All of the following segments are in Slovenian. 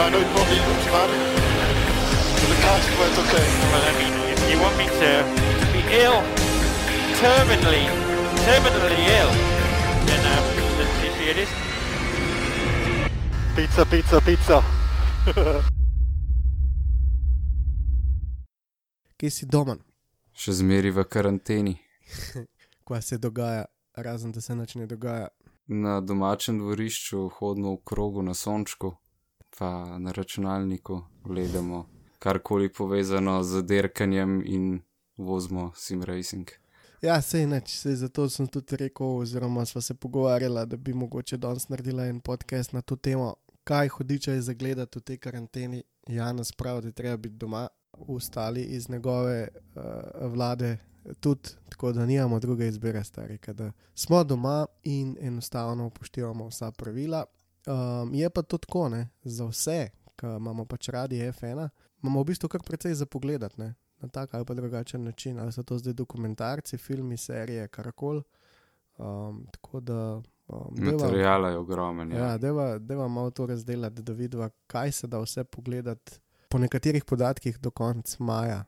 I know it won't be optimal. But the car's quite okay. Well, I mean, if you want me to be ill, terminally, terminally ill, then um, let's see see it is. Pizza, pizza, pizza. Kje si doma, Še zmeri v karanteni. kaj se dogaja, razen da se nič ne dogaja. Na domačem dvorišču hodimo v krogu na sončku, pa na računalniku gledamo karkoli povezano z derkanjem in vozimo sim racing. Ja, sej neč, sej zato sem tudi rekel, oziroma sva se pogovarjala, da bi mogoče danes naredila en podcast na to temo, kaj hudiče je zagledati v tej karanteni. Janes pravi, da treba biti doma, ostali iz njegove uh, vlade tudi, tako da nimamo druge izbire, stari, da smo doma in enostavno upoštevamo vsa pravila. Um, je pa to tako, ne, za vse, ki imamo pač radi F1, imamo v bistvu kar precej za pogledati, ne, na tak ali pa drugačen način, ali so to zdaj dokumentarci, filmi, serije, karkoli. Um, tako da. Um, deva- Materijala je ogromen. Ja. Ja, deva, deva malo to razdelati, da vidimo, kaj se da vse pogledati. Po nekaterih podatkih do konca maja.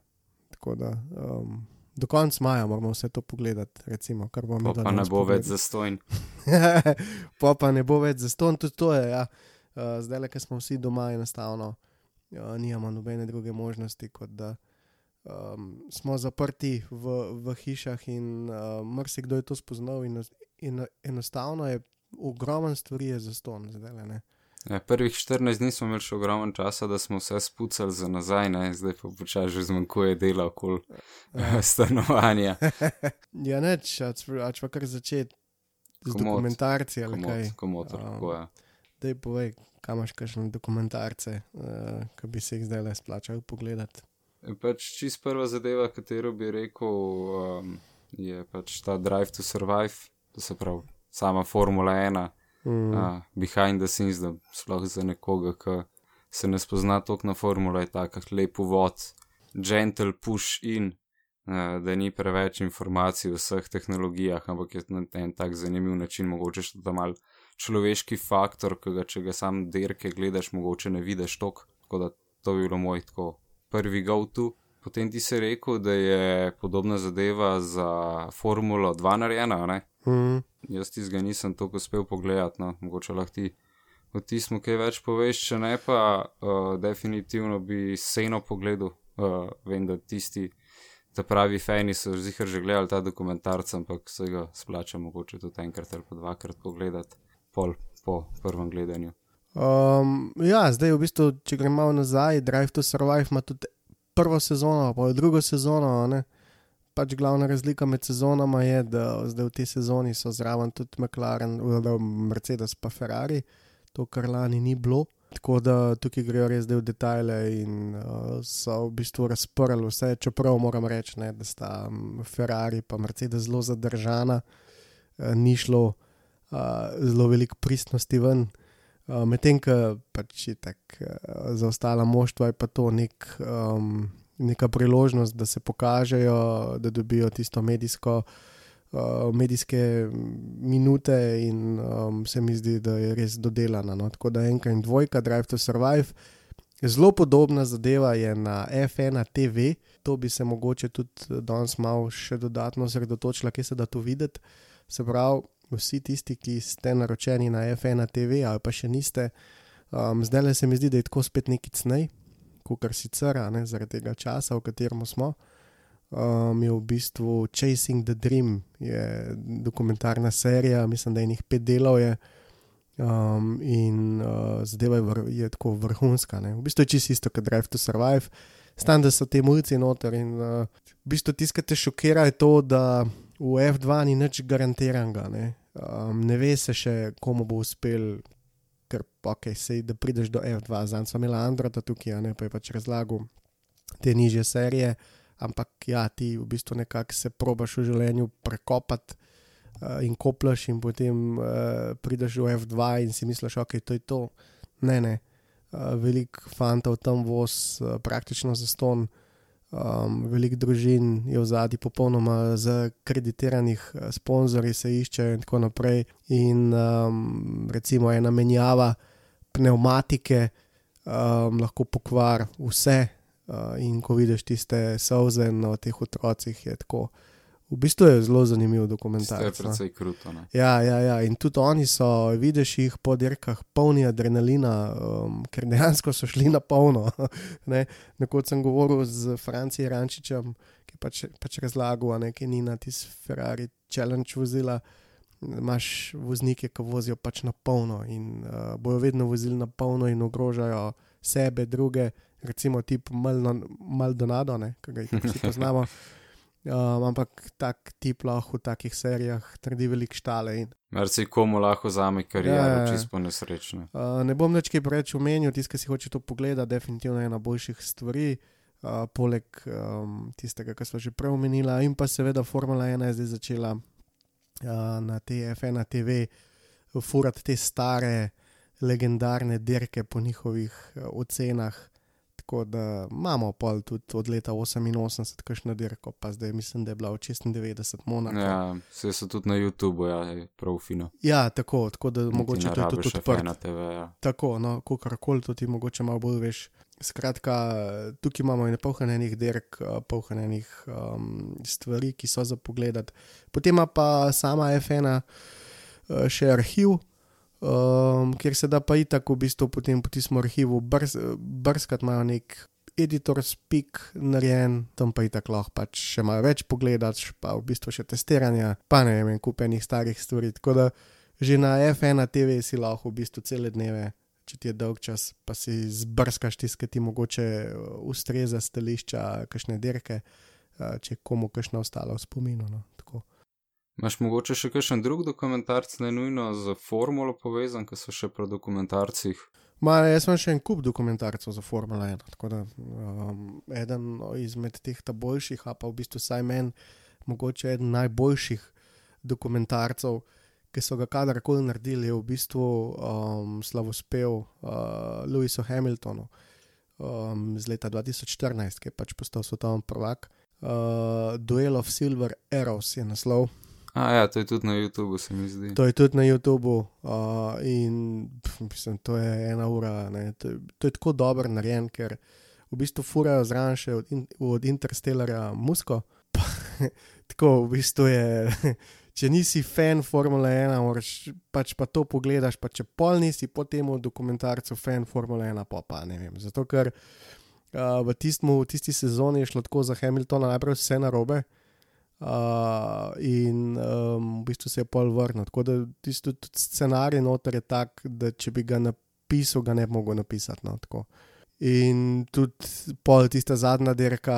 Tako da um, do konca maja moramo vse to pogledati, recimo, kar bomo Pa, pa ne bo več zastojn. pa pa ne bo več zaston, tudi to je. Ja. Uh, zdaj, ker smo vsi doma, enostavno uh, nimamo nobene druge možnosti, kot da um, smo zaprti v, v hišah in uh, marsikdo je to spoznal. In, in enostavno je ogromen stvari je zaston, zdaj le ne. Ja, prvih 14 dni smo imeli še ogromen časa, da smo vse spucali za nazaj, ne? zdaj pa počasi že zmanjkuje dela okoli stanovanja. Ja, neč, ač, ač pa kar začeti z Komot, dokumentarci ali kaj. Komod, komotor, Um, tako je. Dej povej, kam imaš kakšne dokumentarce, uh, ki bi se jih zdaj le splačal pogledati. Pač čist prva zadeva, katero bi rekel, um, je pač ta Drive to Survive, to se pravi sama Formula 1, Mm. uh, behind the scenes, da sploh za nekoga, ki se ne spozna toliko na formula, je tako lep uvod, gentle push in, uh, da ni preveč informacij o vseh tehnologijah, ampak je na en tak zanimiv način, mogoče še ta mal človeški faktor, ki ga če ga sam derke gledaš, mogoče ne vidiš tok, tako da to bi bilo moj tako prvi go-to. Potem ti si rekel, da je podobna zadeva za Formulo 2 narejena, ne? Mm. Jaz tizga nisem toliko uspel pogledati, no, mogoče lahko ti o tismu kaj več poveš, če ne pa uh, definitivno bi seno pogledal. Uh, vem, da tisti, ta pravi fani so zihar že gledali ta dokumentarc, ampak se ga splača mogoče tudi enkrat ali pa dvakrat pogledati, pol po prvem gledanju. Um, ja, zdaj v bistvu, če gremo nazaj, Drive to Survive ima tudi prvo sezono, pa drugo sezono. Ne? Pač glavna razlika med sezonama je, da zdaj v tej sezoni so zraven tudi McLaren, Mercedes pa Ferrari, to kar lani ni bilo. Tako da tukaj grejo res zdaj v detajle in uh, so v bistvu razprli vse, čeprav moram reči, ne, da sta Ferrari in Mercedes zelo zadržana, uh, ni šlo uh, zelo veliko pristnosti ven. Uh, Medtem, ko pač je tako uh, za ostala moštva, je pa to nek, um, neka priložnost, da se pokažejo, da dobijo tisto medijsko, uh, medijske minute, in um, se mi zdi, da je res dodelana. No? Tako da enka in dvojka, Drive to Survive. Zelo podobna zadeva je na F1 TV, to bi se mogoče tudi danes malo še dodatno osredotočila, kje se da to videti. Se pravi, vsi tisti, ki ste naročeni na F1 TV ali pa še niste, um, zdaj le se mi zdi, da je tako spet neki cnej, kot sicer, ne zaradi tega časa, v katerem smo. Um, je v bistvu Chasing the Dream, je dokumentarna serija, mislim, da je njih pet delov. Je, um, in uh, zadeva je, vr, je tako vrhunska. Ne? V bistvu je čisto isto kot Drive to Survive, stan da so te mulci noter. In uh, v bistvu tisto, kar te šokira, je to, da v F2 ni nič garantiranega. Ne? Um, ne ve se še, komu bo uspel ker ok, sej, da prideš do F2, zdaj smo imeli Androida tukaj, ne pa je pač razlagal te nižje serije, ampak ja, ti v bistvu nekako se probaš v življenju prekopati uh, in koplaš, in potem uh, prideš v F2 in si misliš, ok, to je to. Ne, ne. Uh, veliko fantov tam voz, uh, praktično za ston, um, veliko družin je v zadnji popolnoma zakreditiranih uh, sponzorjev, se iščejo in tako naprej. In um, recimo ena menjava pneumatike um, lahko pokvar vse. Uh, in ko vidiš tiste solze na teh otrocih, je tako. V bistvu je zelo zanimiv To je dokumentarec. no. precej kruto. Ne? Ja, ja, ja, in tudi oni so, vidiš jih po dirkah, polni adrenalina, um, ker dejansko so šli na polno. ne. Nekoč sem govoril z Francijem Rančičem, ki pač, pač razlagal, a ne, ki ni na tisti Ferrari Challenge vozila. Imáš voznike, ki vozijo pač na polno in uh, bojo vedno vozili na polno in ogrožajo sebe, druge, recimo tip Maldonado, ne, ki ga jih vsi poznamo. Um, ampak tak tip lahko v takih serijah trdi velik štale. In, Merci komu lahko zame kariero, Ja, ja, čisto nesrečne. uh, ne bom več kaj preveč omenil, tisti, ki si hoče to pogledati, definitivno je ena boljših stvari, uh, poleg um, tistega, kar smo že prej omenili. In pa seveda Formula 1 je zdaj začela uh, na TFN TV furati te stare, legendarne dirke po njihovih uh, ocenah. Tako da imamo pol tudi od leta 88, kakšno dirko, pa zdaj mislim, da je bila od 96 Monaka. Ja, vse so tudi na YouTubu, ja, je prav fino. Ja, tako, tako da mogoče to tudi odprto. Ja. Tako, no, kakorkoli to ti mogoče malo bolj veš. Skratka, tukaj imamo in polhanenih dirk, eh, polhanenih um, stvari, ki so za pogled. Potem pa sama F1 uh, še arhiv, um, kjer se da pa itak v bistvu potem po tistem arhivu brz, brskati, imajo nek editor spik narejen, tam pa itak lahko pač še malo več pogledaš, pa v bistvu še testiranja, pa ne vem, kupenih starih stvari. Tako da že na F1 TV si lahko v bistvu cele dneve, če ti je dolg čas, pa si zbrskaš tiste, ki ti mogoče ustreza stališča, kakšne dirke, uh, če komu kakšna ostala v spominu. No, tako. Imaš mogoče še kakšen drug dokumentarc, ne nujno z formulo povezan, ki so še pri dokumentarcih? Ma, jaz sem še en kup dokumentarcev za Formula 1, tako da um, eden izmed teh ta boljših, a pa v bistvu saj meni, mogoče eden najboljših dokumentarcev, ki so ga kadarkoli naredili, je v bistvu um, slavospev uh, Louisu Hamiltonu um, z leta 2014, ki je pač postal svetovni prvak. Uh, Duel of Silver Arrows je naslov. A ja, to je tudi na YouTubu, se mi zdi. To je tudi na YouTubu uh, in pf, mislim, to je ena ura. ne, To, to je tako dobro narejen, ker v bistvu furajo zraven še od, in, od Interstellarja Musko. Pa, tako v bistvu je, če nisi fan Formule 1, moraš pač pa to pogledaš, pa če pol nisi po tem dokumentarcu fan Formule 1, pa pa ne vem. Zato ker uh, v, tistmu, v tisti sezoni je šlo tako za Hamiltona najprej vse narobe. Uh, in um, v bistvu se je pol vrnil. Tako da tisto tudi scenarij noter je tak, da če bi ga napisal, ga ne bi mogel napisati. No, in tudi pol tista zadnja dirka,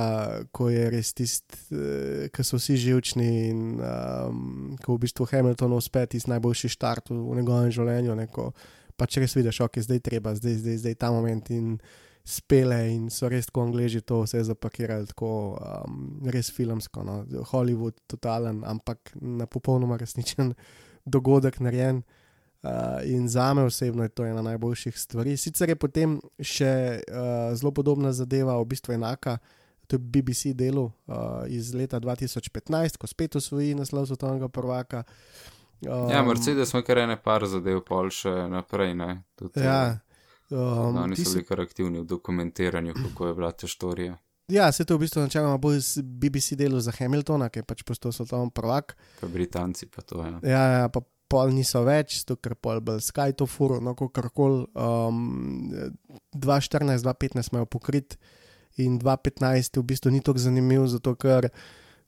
ko je res tisti, uh, ki so vsi živčni in um, ko v bistvu Hamilton uspe tisti najboljši štart v, njegovem življenju. Ne, ko pač res vidiš, ok, zdaj treba, zdaj, zdaj, zdaj ta moment. In, spele in so res tako angliži to vse zapakirali, tako um, res filmsko, no. Hollywood, totalen, ampak na popolnoma resničen dogodek narejen. Uh, in za me osebno je to ena najboljših stvari. Sicer je potem še uh, zelo podobna zadeva, v bistvu enaka, to je BBC delo uh, iz leta 2015, ko spet osvoji naslov svetovnega prvaka. Um, Ja, Mercedes ima kar ene par zadev, pol še naprej, ne. Tudi, Ja, um, Oni so bili kar aktivni v dokumentiranju, kako je bila ta štorija. Ja, se to v bistvu načeloma bolj z BBC delo za Hamiltona, ki je pač postal svetovni prvak. Pa Britanci pa to, ja. Ja, ja, pa pol niso več, zato ker pol bolj Sky to furo, no kakorkoli. Um, 2014, 2015 smo jo pokrit in 2015 v bistvu ni tako zanimiv, zato ker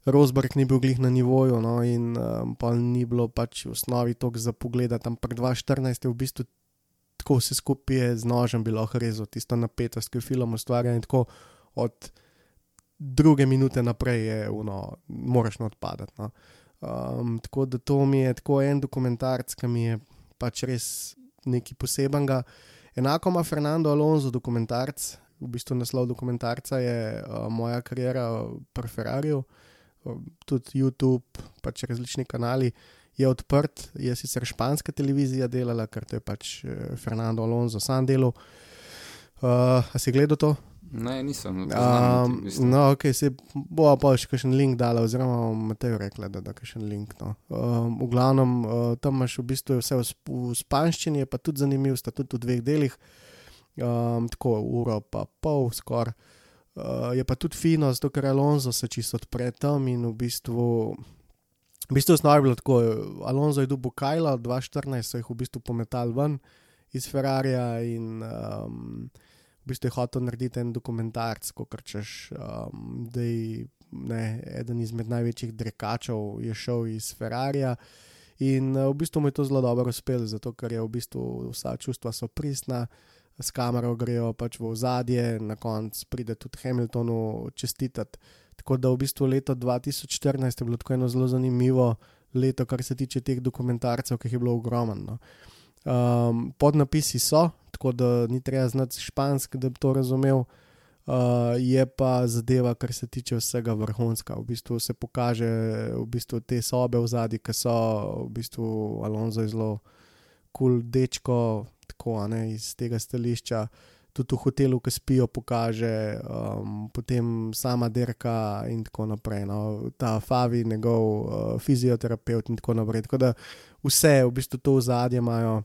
Rosberg ni bil glih na nivoju, no in um, pol ni bilo pač v osnovi tok za pogled, ampak 2014 je v bistvu tako vse skupaj je z nožem bilo rezal, tisto napetost, ki jo film ustvarja in tako od druge minute naprej je uno, moraš not padati. No. Um, tako da to mi je tako en dokumentarc, ki mi je pač res nekaj posebenega. Enako ima Fernando Alonso dokumentarc, v bistvu naslov dokumentarca je uh, moja karijera pri Ferrariju, uh, tudi YouTube, pač različni kanali. Je odprt, je sicer španska televizija delala, ker to je pač eh, Fernando Alonso sam delal. Uh, a si gledal to? Ne, nisem. Um, Um, no, ok, se bo pa še kakšen link dala, oziroma Matej rekla, da da kakšen link. No. Um, v glavnem, uh, tam imaš v bistvu vse v, sp v spanščini, je pa tudi zanimiv, sta tudi v dveh delih, um, tako uro pa pol skoraj. Uh, je pa tudi fino, zato ker Alonso se čisto odpre tam in v bistvu. V bistvu je bilo tako, Alonso je dobil Kajla, 2014 so jih v bistvu pometali ven iz Ferrarija in um, v bistvu je hotel narediti en dokumentarc, kot češ, um, da je ne, eden izmed največjih drekačev je šel iz Ferrarija. In uh, v bistvu mu je to zelo dobro uspelo, zato ker je v bistvu vsa čustva so pristna, s kamero grejo pač v ozadje, na koncu pride tudi Hamiltonu čestitati. Tako da v bistvu leto 2014 je bilo tako eno zelo zanimivo leto, kar se tiče teh dokumentarcev, ki jih je bilo ogromno. No. Um, podnapisi so, tako da ni treba znati špansk, da bi to razumel. Uh, je pa zadeva, kar se tiče vsega vrhunska. V bistvu se pokaže v bistvu te sobe v zadnji, ki so v bistvu Alonso je zelo kul cool dečko, tako ne, iz tega stališča. Tudi v hotelu, ki spijo, pokaže, um, potem sama derka in tako naprej. No. Ta Favi, njegov uh, fizioterapeut in tako naprej. Tako da vse v bistvu to v zadnje imajo,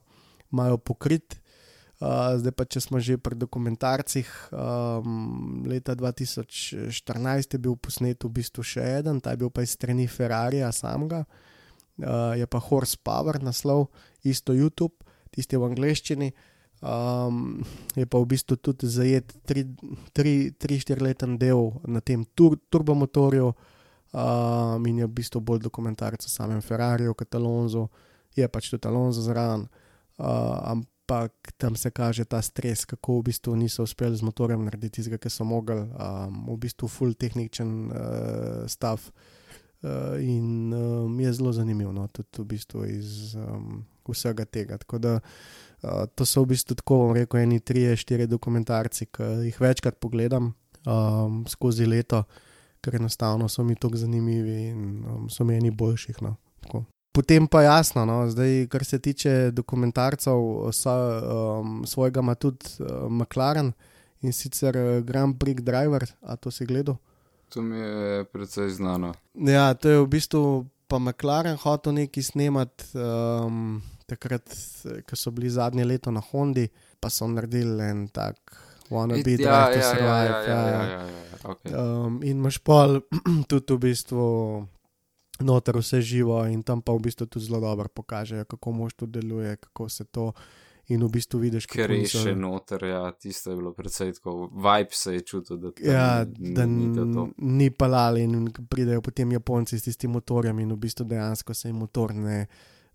imajo pokrit. Uh, zdaj pa, če smo že pri dokumentarcih, um, leta 2014 je bil posnet v bistvu še en, ta je bil pa iz strani Ferrarija samega, uh, je pa Horsepower naslov, isto YouTube, tisti v angleščini. Um, je pa v bistvu tudi zajet 3-4 leten del na tem tur turbomotorju um, in je v bistvu bolj dokumentarc o samem Ferrariju, kot Alonso, je pač tudi Alonso zraven. Uh, ampak tam se kaže ta stres, kako v bistvu niso uspeli z motorjem narediti tistega, ki so mogli, um, v bistvu full tehničen uh, stav. Uh, in um, je zelo zanimivo, no, tudi v bistvu iz um, vsega tega. Tako da uh, to so v bistvu tako, bom rekel, eni tri, štiri dokumentarci, ki jih večkrat pogledam um, skozi leto, ker enostavno so mi tako zanimivi in um, so mi eni boljših. No, tako. Potem pa jasno, no, zdaj, kar se tiče dokumentarcev, so, um, svojega ima tudi uh, McLaren in sicer uh, Grand Prix Driver, a to si gledal? To mi je precej znano. Ja, to je v bistvu pa McLaren hotel nekaj snemati, um, takrat, ko so bili zadnje leto na Hondi, pa so naredili en tak. Wannabe It- drive to ja, ja, survive. ja, ja, ja, ja, ja, okay. Um, in imaš pol tudi v bistvu noter vse živo, in tam pa v bistvu tudi zelo dobro pokažejo, kako mož to deluje, kako se to. In v bistvu vidiš, Ker kako je niso- še noter, ja, tisto je bilo precej tako, vibe se je čutil, da Ja, ni- da ni to to. ni palal in pridejo potem Japonci s tistim motorjem in v bistvu dejansko se jim motor ne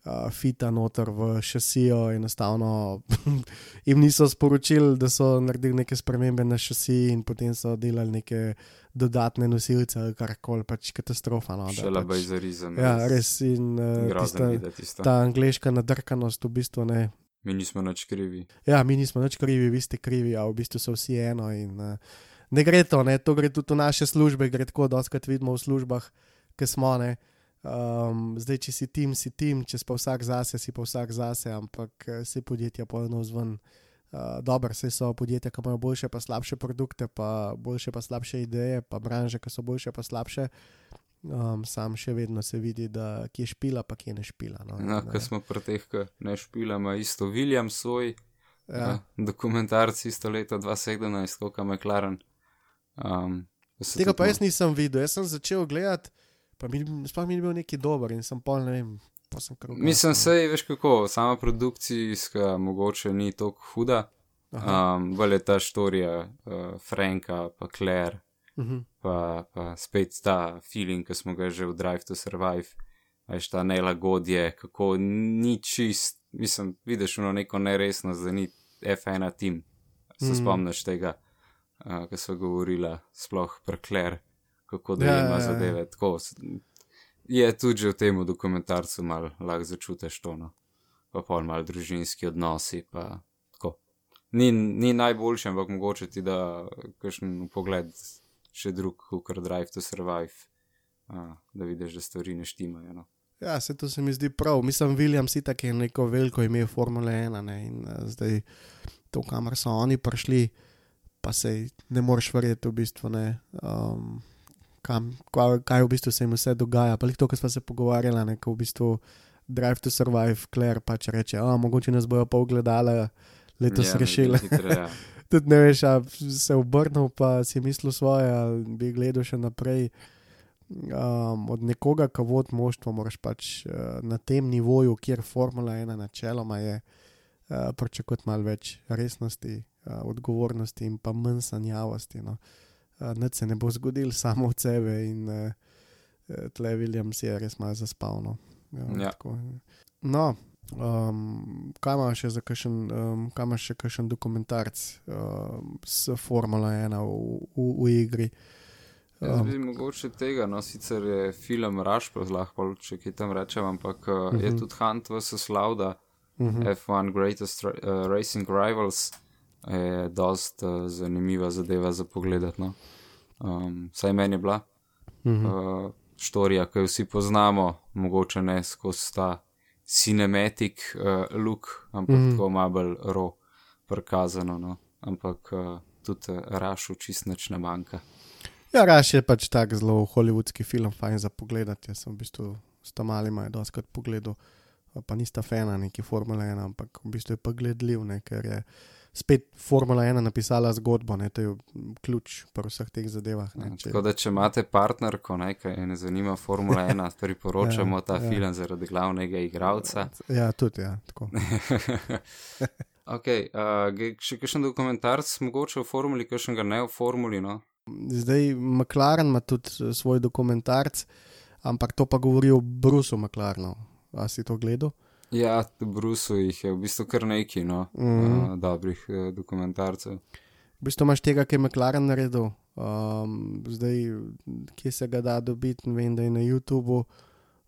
uh, fita noter v šasijo. Enostavno jim niso sporočili, da so naredili neke spremembe na šasiji in potem so delali neke dodatne nosilce ali karkoli, pač katastrofa. No, Še labaj pač, za rizem. ja, res in uh, tista, videti ta angliška nadrkanost v bistvu ne. Mi nismo nič krivi. Ja, mi nismo nič krivi, vi ste krivi, a v bistvu so vsi eno. In, uh, ne gre to, ne? to gre tudi v naše službe, gre tako, da oskrat vidimo v službah, ki smo. Ne? Um, zdaj, če si tim, si tim, če pa vsak zase, si pa vsak zase, ampak eh, se podjetja pojno zven. Uh, Dobro, se so podjetja, ki imajo boljše, pa slabše produkte, pa boljše, pa slabše ideje, pa branže, ki so boljše, pa slabše. Um, sam še vedno se vidi, da kje je špila, pa kje ne špila. No, No, In, ko eh, smo pri teh, ki ne špilamo, isto William svoj, ja. ja. dokumentarc isto leto 2017, kot je McLaren. Um, Tega pa jaz nisem videl, jaz sem začel gledati, pa mi, sploh mi ni bil neki dober in sem pol ne vem. Mislim, sej, veš kako, sama produkcijska mogoče ni tako huda. Aha. Um, Vel je ta štorija uh, Franka, pa Claire, Mhm. pa, pa spet ta feeling, ki smo ga že v Drive to Survive, veš ta nelagodje, kako ni čist, mislim, vidiš ono neko neresnost, da ni F1 tim. Se mm. spomniš tega, uh, ko so govorila, sploh Claire, kako da Ja, ja, ima ja, ja. zadeve. Tako, je tudi že v tem dokumentarcu malo lahko začutiš to. No. pa pol malo družinski odnosi. Pa, tako. ni, ni najboljši, ampak mogoče ti da kakšen pogled še drug, kot Drive to Survive, uh, da vidiš, da stvari ne štimajo. No. Ja, se to se mi zdi prav. Mislim, William si tako je neko veliko ime Formule 1 ne? in uh, zdaj to, kamor so oni prišli, pa se ne moreš verjeti v bistvu. Ne, um, kam, kaj, kaj v bistvu se jim vse dogaja. Pa to, kar smo se pogovarjali, ne, ko v bistvu Drive to Survive, Claire pač reče, a mogoče nas bojo pa ogledali, letos Ja, hitro, ja. Tudi ne veš, se obrnil, pa si mislil svoje, ali bi gledal še naprej. Um, od nekoga, ki vodi moštvo, moraš pač uh, na tem nivoju, kjer Formula 1 načeloma je, uh, pričakovati malo več resnosti, uh, odgovornosti in pa manj sanjavosti. No. Uh, Nič se ne bo zgodil samo od sebe in uh, uh, tle Williams je res malo zaspal. No. Ja. tako, no um, kaj imaš še za kakšen, um, kaj imaš še kakšen dokumentarc um, s Formula 1 v, v, v igri? Jaz Um, bi mogoče tega, no sicer je film Rushport, lahko če kaj tam rečem, ampak uh, uh -huh. je Mhm. tudi Hunt vs. Lauda, uh -huh. F1 Greatest uh, Racing Rivals, je dost uh, zanimiva zadeva za pogled. No? Um, saj meni je bila uh -huh. uh, štorija, ki jo vsi poznamo, mogoče ne skozi ta cinematic uh, look, ampak Mhm. mm. tako malo bolj ro prikazano. No? Ampak uh, tudi uh, Rašu čist nič ne manjka. Ja, Raš je pač tak zelo hollywoodski film, fajn za pogled. Jaz sem v bistvu s tam malima doskrat pogledal, pa nista fena neki Formule 1, ampak v bistvu je pa gledljiv, ne, ker je spet Formula 1 napisala zgodbo, ne, to je ključ pri vseh teh zadevah. Ne, Ja, Tako da, če imate partnerko, ne, ki je ne zanima Formula 1, priporočamo Ja, ta ja. film zaradi glavnega igralca. Ja, tudi, ja, tako. ok, uh, še kakšen dokumentarc, mogoče o formuli, kakšen ga ne o formuli. No? Zdaj, McLaren ima tudi eh, svoj dokumentarc, ampak to pa govori o Brusu McLarenu. A si to gledal? Ja, v Brusu jih je v bistvu kar nekaj no, mm. -hmm. uh, dobrih uh, dokumentarcev. V bistvu imaš tega, ki je McLaren naredil, um, zdaj, kje se ga da dobiti, ne vem, da je na YouTubu,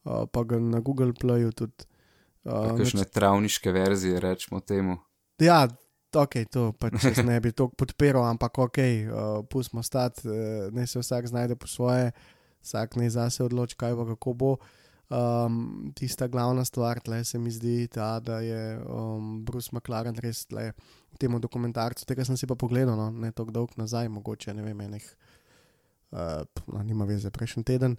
uh, pa ga na Google Playu tudi. Uh, Kakšne travniške verzije, rečemo temu. Ja, ok, to pač ne bi to podpiral, ampak ok, uh, pustimo stati, uh, naj se vsak znajde po svoje, vsak naj zase odloči, kaj bo, kako bo. Um, tista glavna stvar, tle se mi zdi, ta, da je um, Bruce McLaren res tle v tem dokumentarcu. Tega sem si pa pogledal, no, ne tako dolgo nazaj, mogoče ne vem, enih, uh, no, nima veze, prejšnji teden.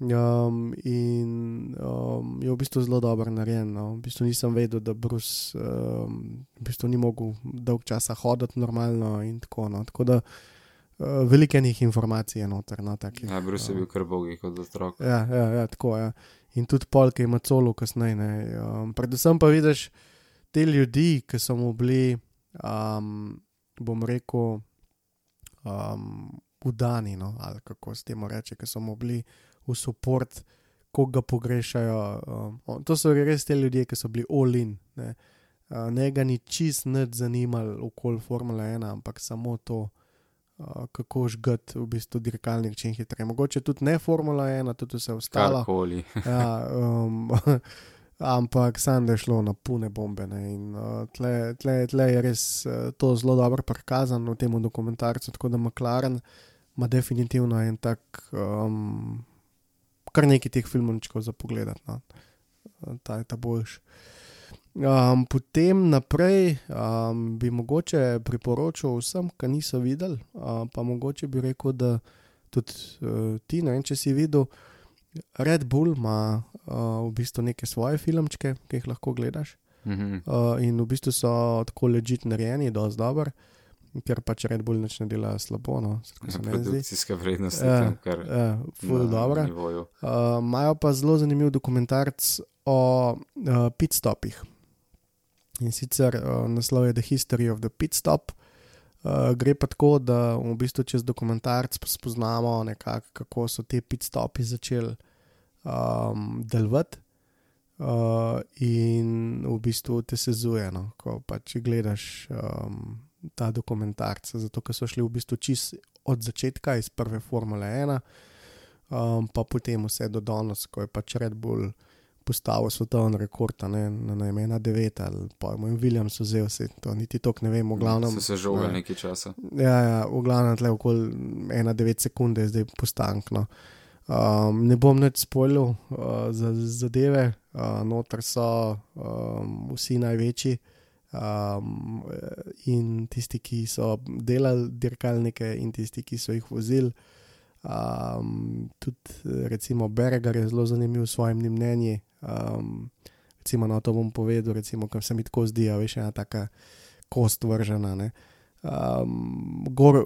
Um, in um, je v bistvu zelo dobro narejen. No. V bistvu nisem vedel, da Bruce um, v bistvu ni mogel dolg časa hoditi normalno in tako. No. Tako da uh, veliko enih informacij je noter. No, takih, Ja, Bruce je bil kar bogi kot otrok. Ja, ja, ja tako je. Ja. In tudi polk ima celo kasneje. ne. Um, predvsem pa vidiš te ljudi, ki so mu bili, um, bom rekel, um, udani, no, ali kako se temu reče, ki so mu bili v podport, ko ga pogrešajo. Um, to so res te ljudje, ki so bili all-in. Ne, uh, ne ga ni čist nič zanimalo okoli Formule 1, ampak samo to. Uh, kako žgati v bistvu dirkalnik čim hitreje. Mogoče tudi ne Formula 1, tudi vse ostalo. Karkoli. Ja, um, ampak sam da je šlo na pune bombe. Ne, in uh, tle, tle, tle je res uh, to zelo dobro prikazano v tem dokumentarcu. Tako da McLaren ima definitivno en tak, um, kar nekaj teh filmov za pogled. No. Ta je ta boljši. Um, potem naprej um, bi mogoče priporočil vsem, ki niso videli, uh, pa mogoče bi rekel, da tudi uh, ti, ne vem, če si videl, Red Bull ima uh, v bistvu neke svoje filmčke, ki jih lahko gledaš. Mhm. Uh, in v bistvu so tako ležit narejeni, dosti dobro, ker pač Red Bull nič ne dela slabo. No. Produkcijska vrednost je Ja, tam kar ja, ful dobro. Uh, Imajo pa zelo zanimiv dokumentarc o uh, pitstopih. In sicer uh, naslov je The History of the Pit Stop. Uh, gre pa tako, da v bistvu čez dokumentarc spoznamo, nekako, kako so te pitstopi začeli um, delovati. Uh, in v bistvu te sezuje, no, ko pač gledaš um, ta dokumentarc. Zato, ker so šli v bistvu čist od začetka, iz prve Formule 1, um, pa potem vse do danes, ko je pač Red Bull postavil svetovni rekord, ne na ne, 1-9 ali pojmo in Williams vzel se, to niti tok ne vem, v glavnem. So se žogali ne. nekaj časa. Ja, ja, v glavnem tle okoli 1-9 sekunde je zdaj postankno. Um, ne bom več spoilil uh, za zadeve, uh, noter so um, vsi največji um, in tisti, ki so delali dirkalnike, in tisti, ki so jih vozili. Um, tudi recimo Berger je zelo zanimiv s svojimi mnenji. Um, recimo, no, to bom povedal, recimo, ker se mi tako zdi, a veš, ena taka kost vržena. Um, Gor,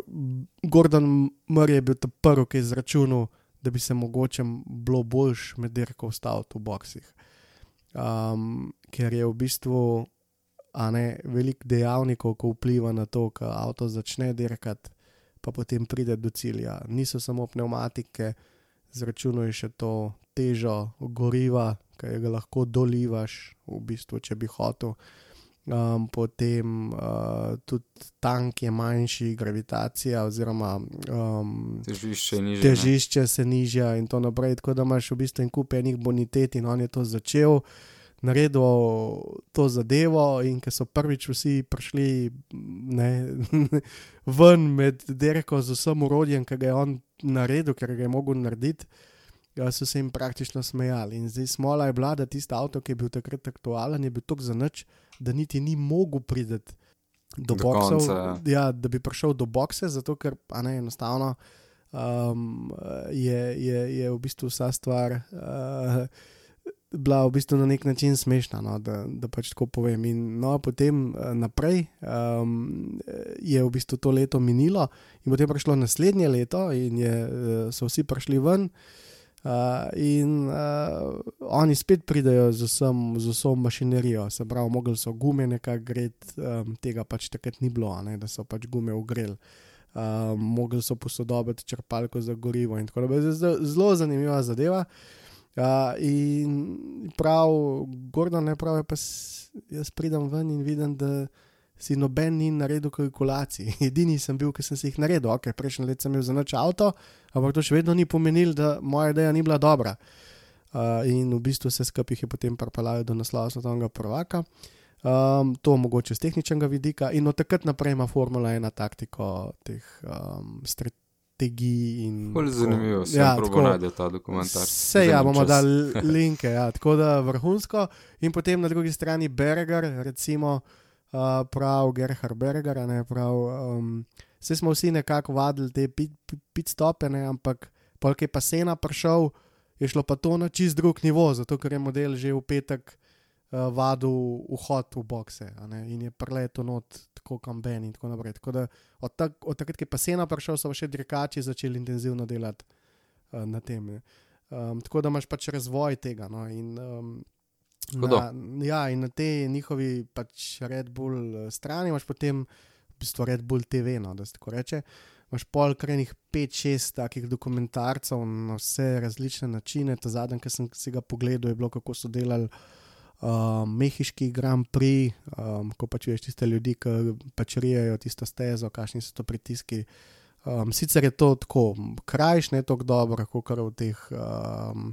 Gordon Murray je bil ta prvi, ki je izračunal, da bi se mogoče bilo boljš med dirko vstaviti v boksih. Um, ker je v bistvu ne veliko dejavnikov, ko vpliva na to, ko avto začne dirkati, pa potem pride do cilja. Niso samo pneumatike, zračunuje še to težo goriva, ki ga lahko dolivaš, v bistvu, če bi hotel. Um, potem uh, tudi tank je manjši, gravitacija, oziroma um, Težišče je nižje. težišče se nižja in tako naprej. Tako da imaš v bistvu en kup enih bonitet in on je to začel, naredil to zadevo in ker so prvič vsi prišli ne, ven med derko z vsem urodjem, ki ga je on naredil, ker ga je mogel narediti. Ja, so se jim praktično smejali. In zdaj smola je bila, da tisti avto, ki je bil takrat aktualen, je bil tako za nič, da niti ni mogel priti do, Do boksov, konca, ja, da bi prišel do bokse, zato ker a ne enostavno um, je, je, je v bistvu vsa stvar uh, bila v bistvu na nek način smešna, no, da, da pač tako povem. In no, potem uh, naprej um, je v bistvu to leto minilo, in potem prišlo naslednje leto, in je, uh, so vsi prišli ven. Uh, in uh, oni spet pridejo z, vsem, z vso mašinerijo, se pravi, mogli so gume nekako greti, um, tega pač takrat ni bilo, ne, da so pač gume ugreli. Uh, mogli so posodobiti črpalko za gorivo in tako naprej. Zelo zanimiva zadeva. Uh, in prav, Gordon je prav, pa jaz pridem ven in vidim, da si noben ni naredil kalkulacij. Edini sem bil, ki sem si jih naredil, ok, prejšnji let sem imel za noč avto, ampak to še vedno ni pomenilo, da moja ideja ni bila dobra. Uh, in v bistvu se skupaj je potem pripeljalo do naslova svetovnega prvaka. Um, to mogoče z tehničnega vidika, in od takrat naprej ima Formula 1 taktiko teh um, strategij. in Bolj zanimivo, sem Ja, tako. najde ta dokumentar. Vse ja, bomo dali linke, ja, tako da vrhunsko. In potem na drugi strani Berger, recimo uh, prav Gerhard Berger, ne prav. Um, Vse smo vsi nekako vadili te pit, pit, pit ampak polk je pa sena prišel, je šlo pa to na čist drug nivo, zato ker je model že v petek uh, vadil vhod v bokse ne, in je preletel not tako kamben in tako naprej. Tako da od, tak, od takrat, ko je pa sena prišel, so še dirkači začeli intenzivno delati uh, na tem. ne. Um, tako da imaš pač razvoj tega. No, in, um, Hudo. na, ja, in na tej njihovi pač Red Bull eh, strani imaš potem v bistvu Red Bull TV, no, da se tako reče. Imaš pol krenih 5-6 takih dokumentarcev na vse različne načine. Ta zadnji, ki sem si ga pogledal, je bilo, kako so delali uh, Mehiški Grand Prix, um, ko pač veš tiste ljudi, ki pač rijejo tisto stezo, kakšni so to pritiski. Um, sicer je to tako krajš, ne tako dobro, kot v teh um,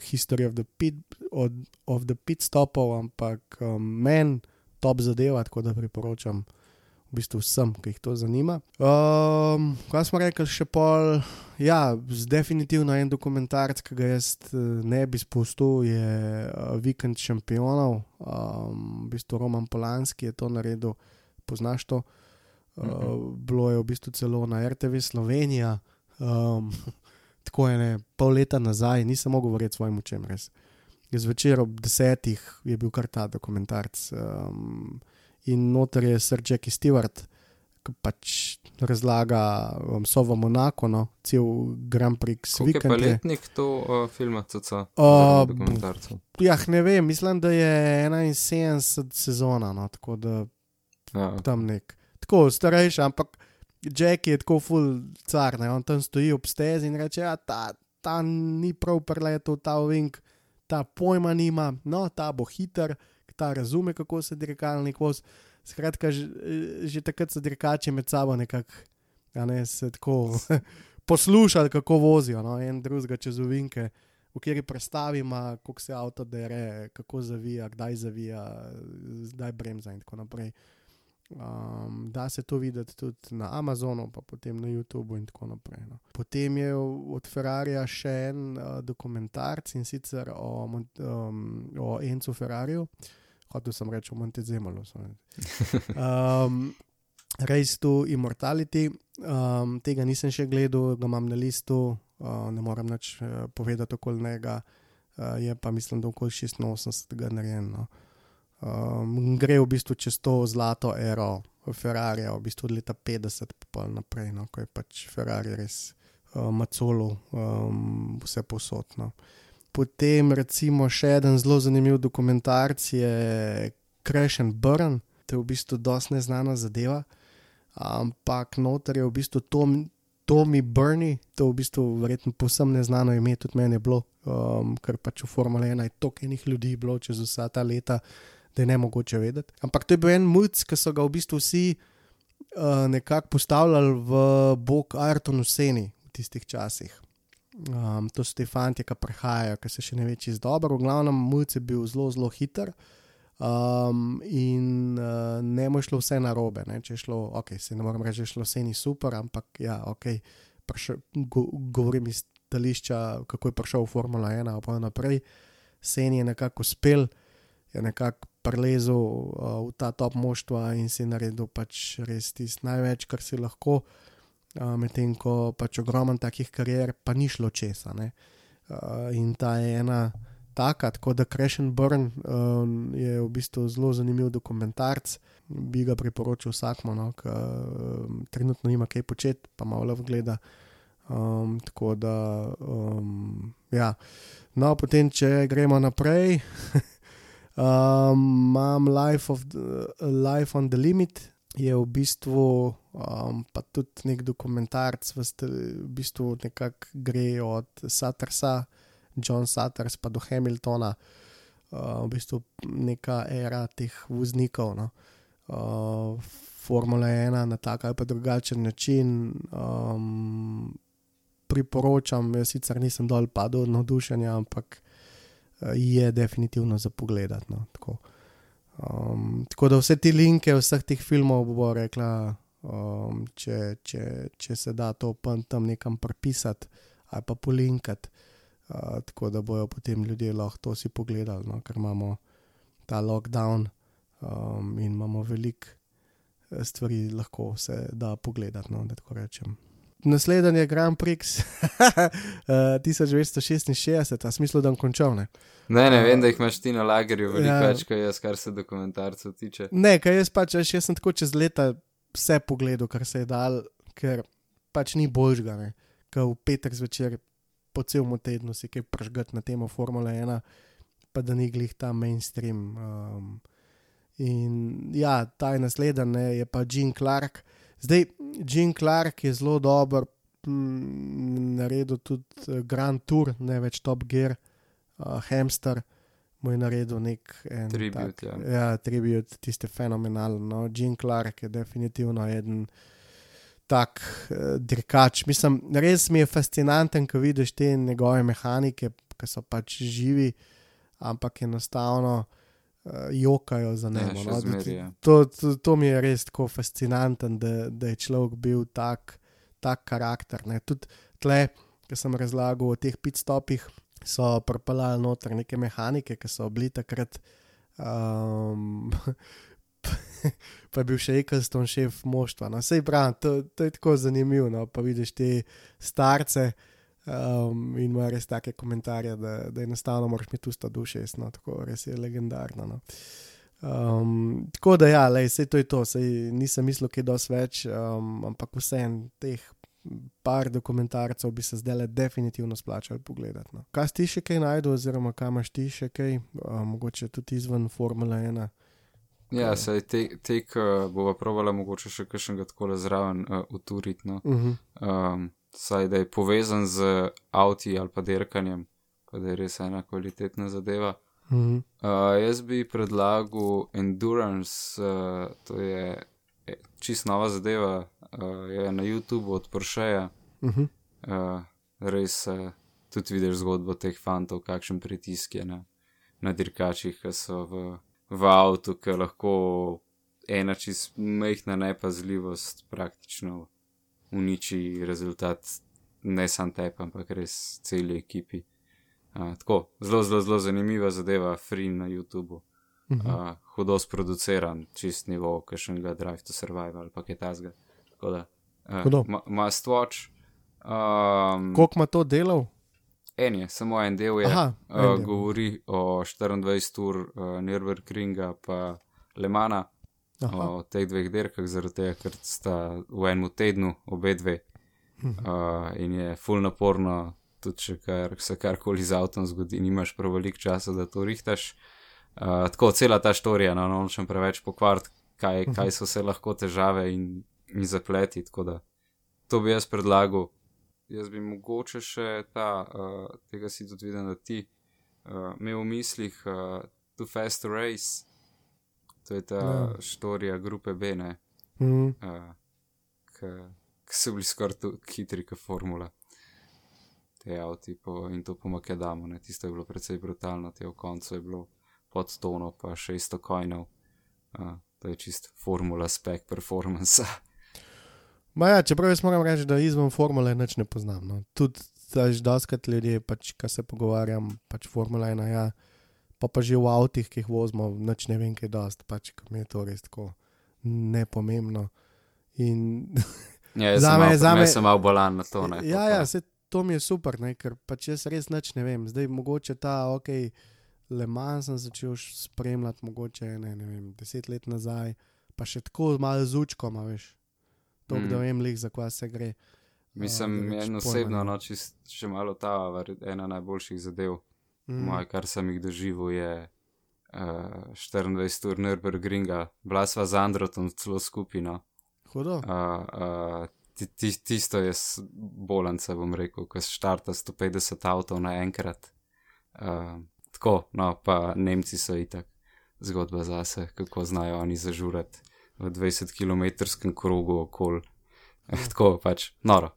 History of the Pit, od, of the pit stopov, ampak um, meni top zadeva, tako da priporočam v bistvu vsem, ki jih to zanima. Um, kaj smo rekli, še pol, ja, z definitivno en dokumentarc, ki ga jaz eh, ne bi spustil, je uh, Vikend šampionov, um, v bistvu Roman Polanski je to naredil, poznaš to. Uh, bilo je v bistvu celo na RTV Slovenija, um, tako je ne, pol leta nazaj, nisem mogel verjeti svojim očem, res. Zvečer ob desetih je bil kar ta dokumentarc. Um, in noter je Sir Jackie Stewart, ki pač razlaga um, so v Monaku, no, cel Grand Prix je pa vikend. je. letnik to uh, filma, CC? Uh. Jah, ne vem, mislim, da je 71 sezona, no, tako da Ja, tam nek. Tako starejši, ampak Jack je tako full car, ne? on tam stoji ob stezi in reče: ja, ta, ta ni prav preletel, ta ovink, ta pojma nima, no, ta bo hiter, ta razume, kako se dirkalnik voz. Skratka, že, že takrat so dirkači med sabo nekako, ne se tako poslušali, kako vozijo, no, en drugega čez ovinke. v kateri predstavi ima, kako se avto dere, kako zavija, kdaj zavija, kdaj bremza in tako naprej. Um, da se to videti tudi na Amazonu, pa potem na YouTubu in tako naprej. No. Potem je od Ferrarija še en uh, dokumentarc in sicer o, um, o Encu Ferrariju, hotel sem reči o Montezemolu. sorry. Um, Race to Immortality, um, tega nisem še gledal, ga imam na listu, uh, ne morem več uh, povedati okoli njega, uh, je pa mislim, da okoli 86 narejen. No. Um, gre v bistvu čez to zlato ero Ferrarija, v bistvu od leta 50 pa naprej, no, ko je pač Ferrari res uh, macolo um, vse posodno. Potem recimo še en zelo zanimiv dokumentarc je Crash and Burn, to je v bistvu dosti neznana zadeva, ampak noter je v bistvu Tom, Tommy Burney, to je v bistvu verjetno povsem neznano ime, tudi meni je bilo, um, ker pač v Formule 1 je toliko enih ljudi bilo čez vsa ta leta, da je ne mogoče vedeti. Ampak to je bil en muc, ki so ga v bistvu vsi uh, nekako postavljali v bog Ayrtonu Seni v tistih časih. Um, to so ti fanti, ki prihajajo, ki se še ne ve čez dobro. V glavnem, mulj je bil zelo, zelo hiter. Um, in uh, ne mu je šlo vse na robe, če je šlo, ok, se ne morem reči, da je šlo vse ni super, ampak ja, ok, prišel, go, govorim iz stališča, kako je prišel v Formula 1, pa naprej. Sen je nekako uspel, je nekako prelezel uh, v ta top moštva in si naredil pač res tisto največ, kar si lahko. Uh, Medtem ko pač ogromen takih karier, pa ni šlo česa. ne. Uh, in ta je ena taka, tako da Crash and Burn um, je v bistvu zelo zanimiv dokumentarc, bi ga priporočil vsakmu, no, ki um, trenutno nima kaj početi, pa malo vgleda. Um, tako da, um, ja. No, potem, če gremo naprej, um, imam Life, the, Life on the Limit, je v bistvu um, pa tudi nek dokumentarc, v, st- v bistvu nekako gre od Suttersa, John Sutters pa do Hamiltona, uh, v bistvu neka era teh voznikov. No. Uh, Formula 1 na tak ali pa drugačen način. Um, priporočam, jaz sicer nisem dol padel od navdušenja, ampak uh, je definitivno za pogled. No, tako. Um, tako da vse te linke vseh teh filmov bo rekla, um, če, če, če se da to tam nekam pripisati ali pa polinkati, uh, tako da bojo potem ljudje lahko to si pogledali, no, ker imamo ta lockdown um, in imamo veliko eh, stvari, lahko se da pogledati. No, da tako rečem. Naslednji je Grand Prix uh, 1966, a smislu, da bom končal. Ne? Ne, ne, vem, da jih imaš ti na lagerju veliko Ja. več, kot jaz, kar se dokumentarcev tiče. Ne, kaj jaz pač, veš, jaz sem tako čez leta vse pogledal, kar se je dal, ker pač ni božga, ne. Ker v petek zvečer po celem tednu si kaj prežgati na temo Formule 1, pa da ni glih ta mainstream. Um, in ja, ta je naslednji, je pa Jean Clark. Zdaj, Jean Clark je zelo dober, mm, naredil tudi eh, Grand Tour, ne več Top Gear, uh, Hamster. Mu je naredil nek en Tribute, tak, ja. ja, tribut, tiste fenomenalno. No. Jean Clark je definitivno eden tak uh, dirkač. Mislim, res mi je fascinanten, ko vidiš te njegove mehanike, ki so pač živi, ampak enostavno uh, jokajo za Ne, še no. zmeraj, ja. to, to, to mi je res tako fascinanten, da, da je človek bil tak, tak karakter. Ne. Tudi tle, ki sem razlagal o teh pitstopih, so propeljali noter neke mehanike, ki so bili takrat. Um, pa je bil še Eccleston šef moštva. No, sej pravi, to, to je tako zanimivo. No, pa vidiš te starce um, in ima res take komentarje, da, da enostavno moraš imeti usta duše, no, tako res je legendarno. No. Um, tako da, ja, lej, sej to je to, sej nisem mislil, kaj dosti več, um, ampak vsem teh par dokumentarcev bi se zdaj le definitivno splačali pogledati. No. Kaj ti še kaj najdel, oziroma kaj imaš ti še kaj, um, mogoče tudi izven Formule 1? Ja, saj tek, tek uh, bova provala mogoče še kakšnega tako zraven uh, uturiti. No. Uh -huh. um, saj da je povezan z avti ali pa derkanjem, da je res ena kvalitetna zadeva. Uh -huh. Uh, jaz bi predlagal Endurance, uh, to je eh, čist nova zadeva, uh, je na YouTubu od Porscheja, Uh -huh. uh, res uh, tudi vidiš zgodbo teh fantov, kakšen pritisk je na, na dirkačih, ki so v, v avtu, ki lahko ena čist mehna nepazljivost praktično uniči rezultat, ne sam tep, ampak res celi ekipi. Uh, tako, zelo, zelo, zelo zanimiva zadeva, free na YouTubu. Uh, hudo sproduciran, čist nivo, kakšnega Drive to Survive ali pa kaj tasga. Tako da, uh, must watch. Um, Koliko ima to delal? en je, samo en del je. Aha, en uh, del. govori o 24 ur uh, Nürburgringa pa Lemana, Aha. o teh dveh dirkah, zaradi tega, ker sta v enem tednu obe dve. Uh, in je full naporno, tudi če kar, se karkoli z avtom zgodi, nimaš prav veliko časa, da to rihtaš. Uh, tako cela ta štorija, no, no nočem preveč pokvariti, kaj, Mhm. kaj so vse lahko težave in, in zapleti. Tako da to bi jaz predlagal. Jaz bi mogoče še ta, uh, tega si tudi videl, da ti uh, imel v mislih uh, Too Fast to Race, to je ta Ja. ja. štorija grupe B, ne, Mm. uh, ki so bili skoraj hitri kot formula. Te avti po, in to po Makedamu, ne, tisto je bilo precej brutalno, te v koncu je bilo pod tono pa 600 kojnov. Uh, to je čist formula spek performance. Ma ja, čeprav jaz moram reči, da izven formule nič ne poznam. No. Tudi znaš, doskrat ljudje, pač, ki se pogovarjam, pač formula ena, ja, pa pa že v avtih, ki jih vozimo, nič ne vem, kaj dost, pač mi je to res tako nepomembno. In ja, Zame- sem, mal, zame- jaz sem mal bolan na to. Ne, ja, ja, se, to mi je super, ne, ker pač jaz res nič ne vem. Zdaj mogoče ta, ok, Le Mans sem začel spremljati, mogoče ne, ne vem, deset let nazaj, pa še tako malo z učkom, veš. To, mm. Da vem, lih, za kva se gre. Mislim, en pojma osebno, no, čist, še malo ta, ena najboljših zadev, Mm. mm. moje, kar sem jih doživel, je uh, 24 ur Nürburgringa, bila sva z Androtom celo skupino. Hudo. Uh, uh, ti, ti, tisto je bolanca, bom rekel, ko se štarta 150 avtov naenkrat. Uh, tako, no, pa Nemci so itak zgodba zase, kako znajo oni zažurati v 20 km krogu okoli. Eh, tako pač, noro.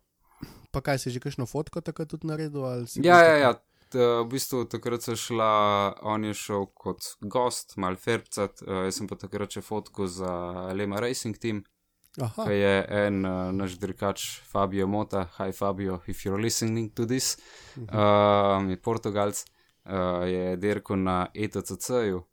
Pa kaj si že kakšno fotko takrat tudi naredil? Ja, ja, tako- ja. T, v bistvu takrat so šla, on je šel kot gost, mal fercat, uh, jaz sem pa takrat še fotko za Lema Racing Team, Aha, ki je en uh, naš dirkač Fabio Mota, hi Fabio, if you're listening to this, um, je Portugalc, uh, je dirko na ETCC-ju.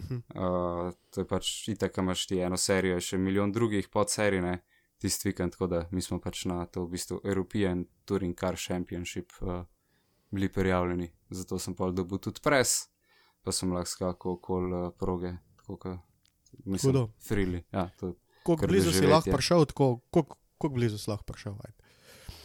Mhm. Uh, to je pač itak, imaš ti eno serijo, še milijon drugih podserij, ne, tisti vikend, tako da mi smo pač na to v bistvu European Touring Car Championship uh, bili prijavljeni, zato sem pa dobil tudi pres, pa sem lahko skakal okoli uh, proge, tako kot mislim, Hudo. frili. Ja, kar blizu si lahko prišel, tako, koliko blizu si lahko prišel? ajde.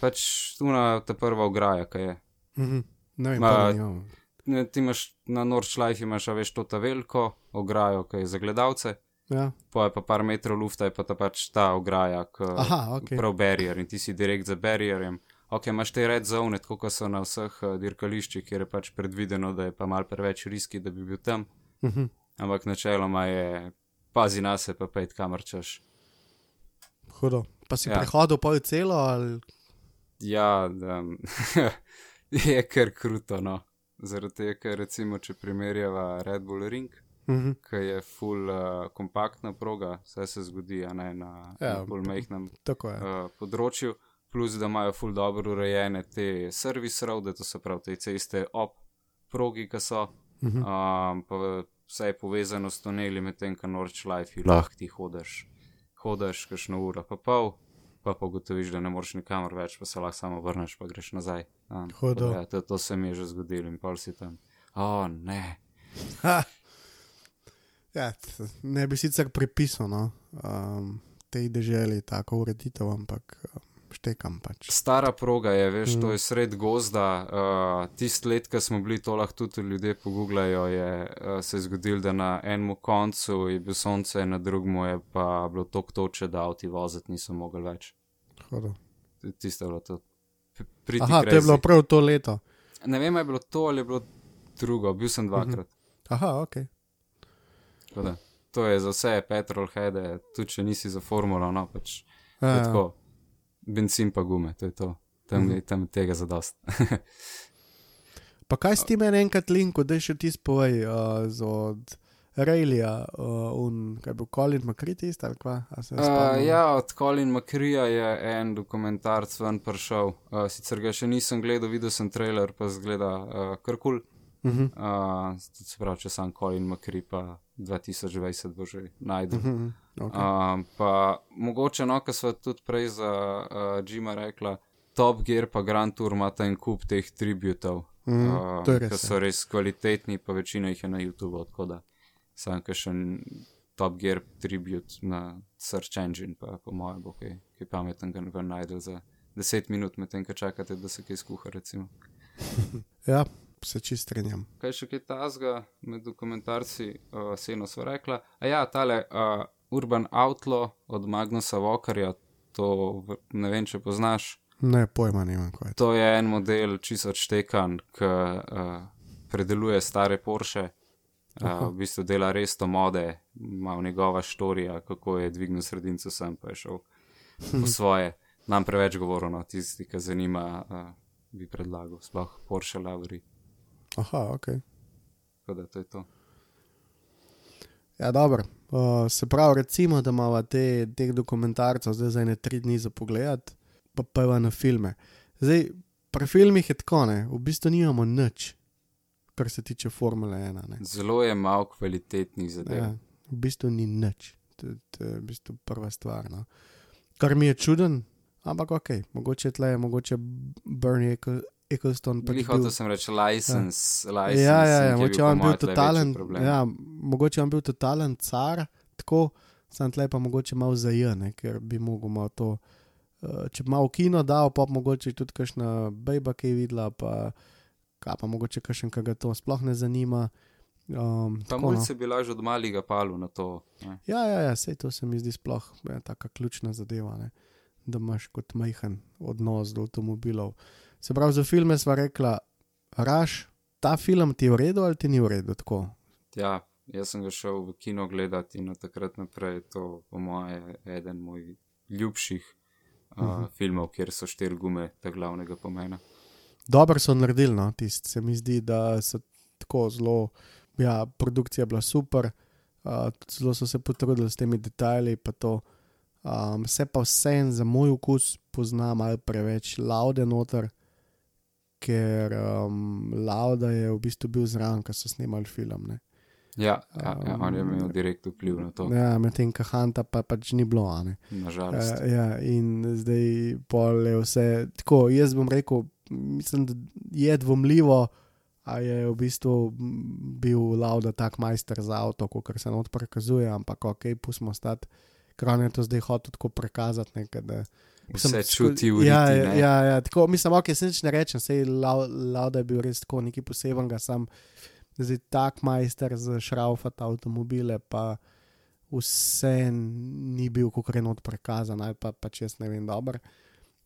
pač tuna ta prva ograja, ki je. Mhm. Ne vem, Ma- ne ti imaš na Nordschleife, imaš veš to ta veliko ograjo, ki je za gledalce, Ja. po je pa par metrov lufta, je pa ta pač ta ograja, ki Aha, ok. prav barrier in ti si direkt za barrierjem. Ok, imaš te red zone, tako kot so na vseh uh, dirkališčih, kjer je pač predvideno, da je pa mal preveč riski, da bi bil tam. Mhm. Ampak načeloma je pazi na se, pa pejt kamor češ. Hudo. Pa si ja. Prehodil pol celo ali Ja, um, je kar kruto, no. Zaradi tega, ker recimo, če primerjava Red Bull Ring, mhm. ki je full uh, kompaktna proga, vse se zgodi, a ne na, Ja, na bolj mehkem je. uh, področju, plus da imajo full dobro urejene te service roade, to se pravi te ceste ob progi, ki so, Mhm. um, pa vse je povezano s tuneli, medtem ko North Life lahko ti hodiš, hodiš kakšno uro, pa pol. Pa pa ugotoviš, da ne moreš nikamor več, pa se lahko samo vrneš, pa greš nazaj. Um, da Ja, to, to se mi je že zgodilo in pol si tam. O, ne. Ha. Ja, ne bi sicer pripisal no, um, tej deželi tako ureditev, ampak um, štekam pač. Stara proga je, veš, Mm. to je sred gozda. Uh, Tisti let, ko smo bili, to lahko tudi ljudje pogooglajo, je uh, se zgodil, da na enem koncu je bil sonce, na drugem je pa bilo tako toče, da avti voziti niso mogli več. Hudo. Tisto je bilo to. P- Aha, to je bilo prav to leto. Ne vem, je bilo to ali je bilo drugo, bil sem dvakrat. Aha, ok. Tako da, To je za vse petrolheade, tudi če nisi za formulo, no pač. Ja, ja. Tako, benzin pa gume, to je to. Tam, mm. tam je tega za dost. Pa kaj si ti meni enkrat linko, da še ti spovej uh, z od Railija, uh, un, kaj bo Colin McCready, ali kva? Uh, ja, od Colin McCrea je en dokumentarc ven prišel. Uh, sicer ga še nisem gledal, videl sem trailer, pa zgleda uh, kar kul. Uh -huh. Uh, se pravi, če sam Colin McCree, pa 2020 bo že najdel. Uh -huh. okay. Um, pa mogoče, no, kar smo tudi prej za uh, Jima rekla, Top Gear pa Grand Tour imata en kup teh tributov, Mhm, to je res, ki so res kvalitetni, pa večina jih je na YouTubu, tako da sam kakšen Top Gear tribute na Search Engine, pa po mojem bo kaj, kaj pametnega ven najdel za 10 minut, medtem ko čakate, da se kaj skuha, recimo. Ja, se čist strinjam. Kaj še kaj tazga med dokumentarci, uh, Seno so rekla. A ja, tale uh, Urban Outlaw od Magnusa Walkerja, to v- ne vem, če poznaš. Ne, pojma nimam, kaj je to. Je en model čisto odštekan, ki uh, predeluje stare Porsche. Uh, v bistvu dela res to mode, ima njegova štorija, kako je dvignil sredinco sem, pa je šel po svoje. Nam preveč govoril, no, tisti, ki zanima, uh, bi predlagal, sploh Porsche Lavri. Aha, ok. Tako da to je to. Ja, dobro. Uh, se pravi, recimo, da imamo te, teh dokumentarcev zdaj za ene tri dni za pogled, pa pa na filme. Zdaj, pri filmih je tako, ne, v bistvu nimamo nič, kar se tiče Formule 1. Ne. Zelo je malo kvalitetnih zadev. Ja, v bistvu ni nič, to, to je v bistvu prva stvar. No. Kar mi je čuden, ampak ok, mogoče tle, mogoče Bernie Eccleston pač hotel sem reči license, ja. license. Ja, ja, ja, mogoče on bil totalen, ja, mogoče on bil totalen car, tako, sam tle pa mogoče malo zajene, ker bi mogel malo to, uh, če bi malo kino dal, pa mogoče tudi kakšna bejba, ki je videla, pa, kaj pa mogoče kakšen, ki ga to sploh ne zanima. Um, Pa tako, no. mulj se bi lažje od malega palu na to. Ne. Ja, ja, ja sej to se mi zdi sploh ja, taka ključna zadeva, ne? da imaš kot majhen odnos do avtomobilov. Se pravi, za filme sva rekla, raš, ta film ti je v redu ali ti ni v redu tako. Ja, jaz sem ga šel v kino gledati in od takrat naprej je to, po moje, eden mojih ljubših uh, uh -huh. filmov, kjer so štiri gume ta glavnega pomena. Dobro so naredili, no, tisti se mi zdi, da so tako zelo, ja, produkcija je bila super, uh, zelo so se potrudili s temi detajli, pa to. Um, se pa vsem za moj okus pozna malo preveč laude noter, ker um, lauda je v bistvu bil zraven, ko so snemali film. Ne. Ja, ja, ja, on je imel direkt vpliv na to, Ja, medtem ko Hanta pa pač ni bilo. nažalost. Uh, ja, in zdaj pol je vse tako. Jaz bom rekel, mislim, da je dvomljivo, a je v bistvu bil Lauda tak majster za avto, kot se not prikazuje, ampak ok, pustimo stati. Ker on je to zdaj hotel tako prikazati. Ne, da, Vse sko- čuti v ja, riti, ja, ja, ja, tako, mislim, ok, se nič ne rečem, sej Lau- Lauda je bil res tako nekaj posebenega, sam zdaj tak majster za šraufati avtomobile, pa vse ni bil kot enot prikazan, ali pa pač jaz ne vem dobro.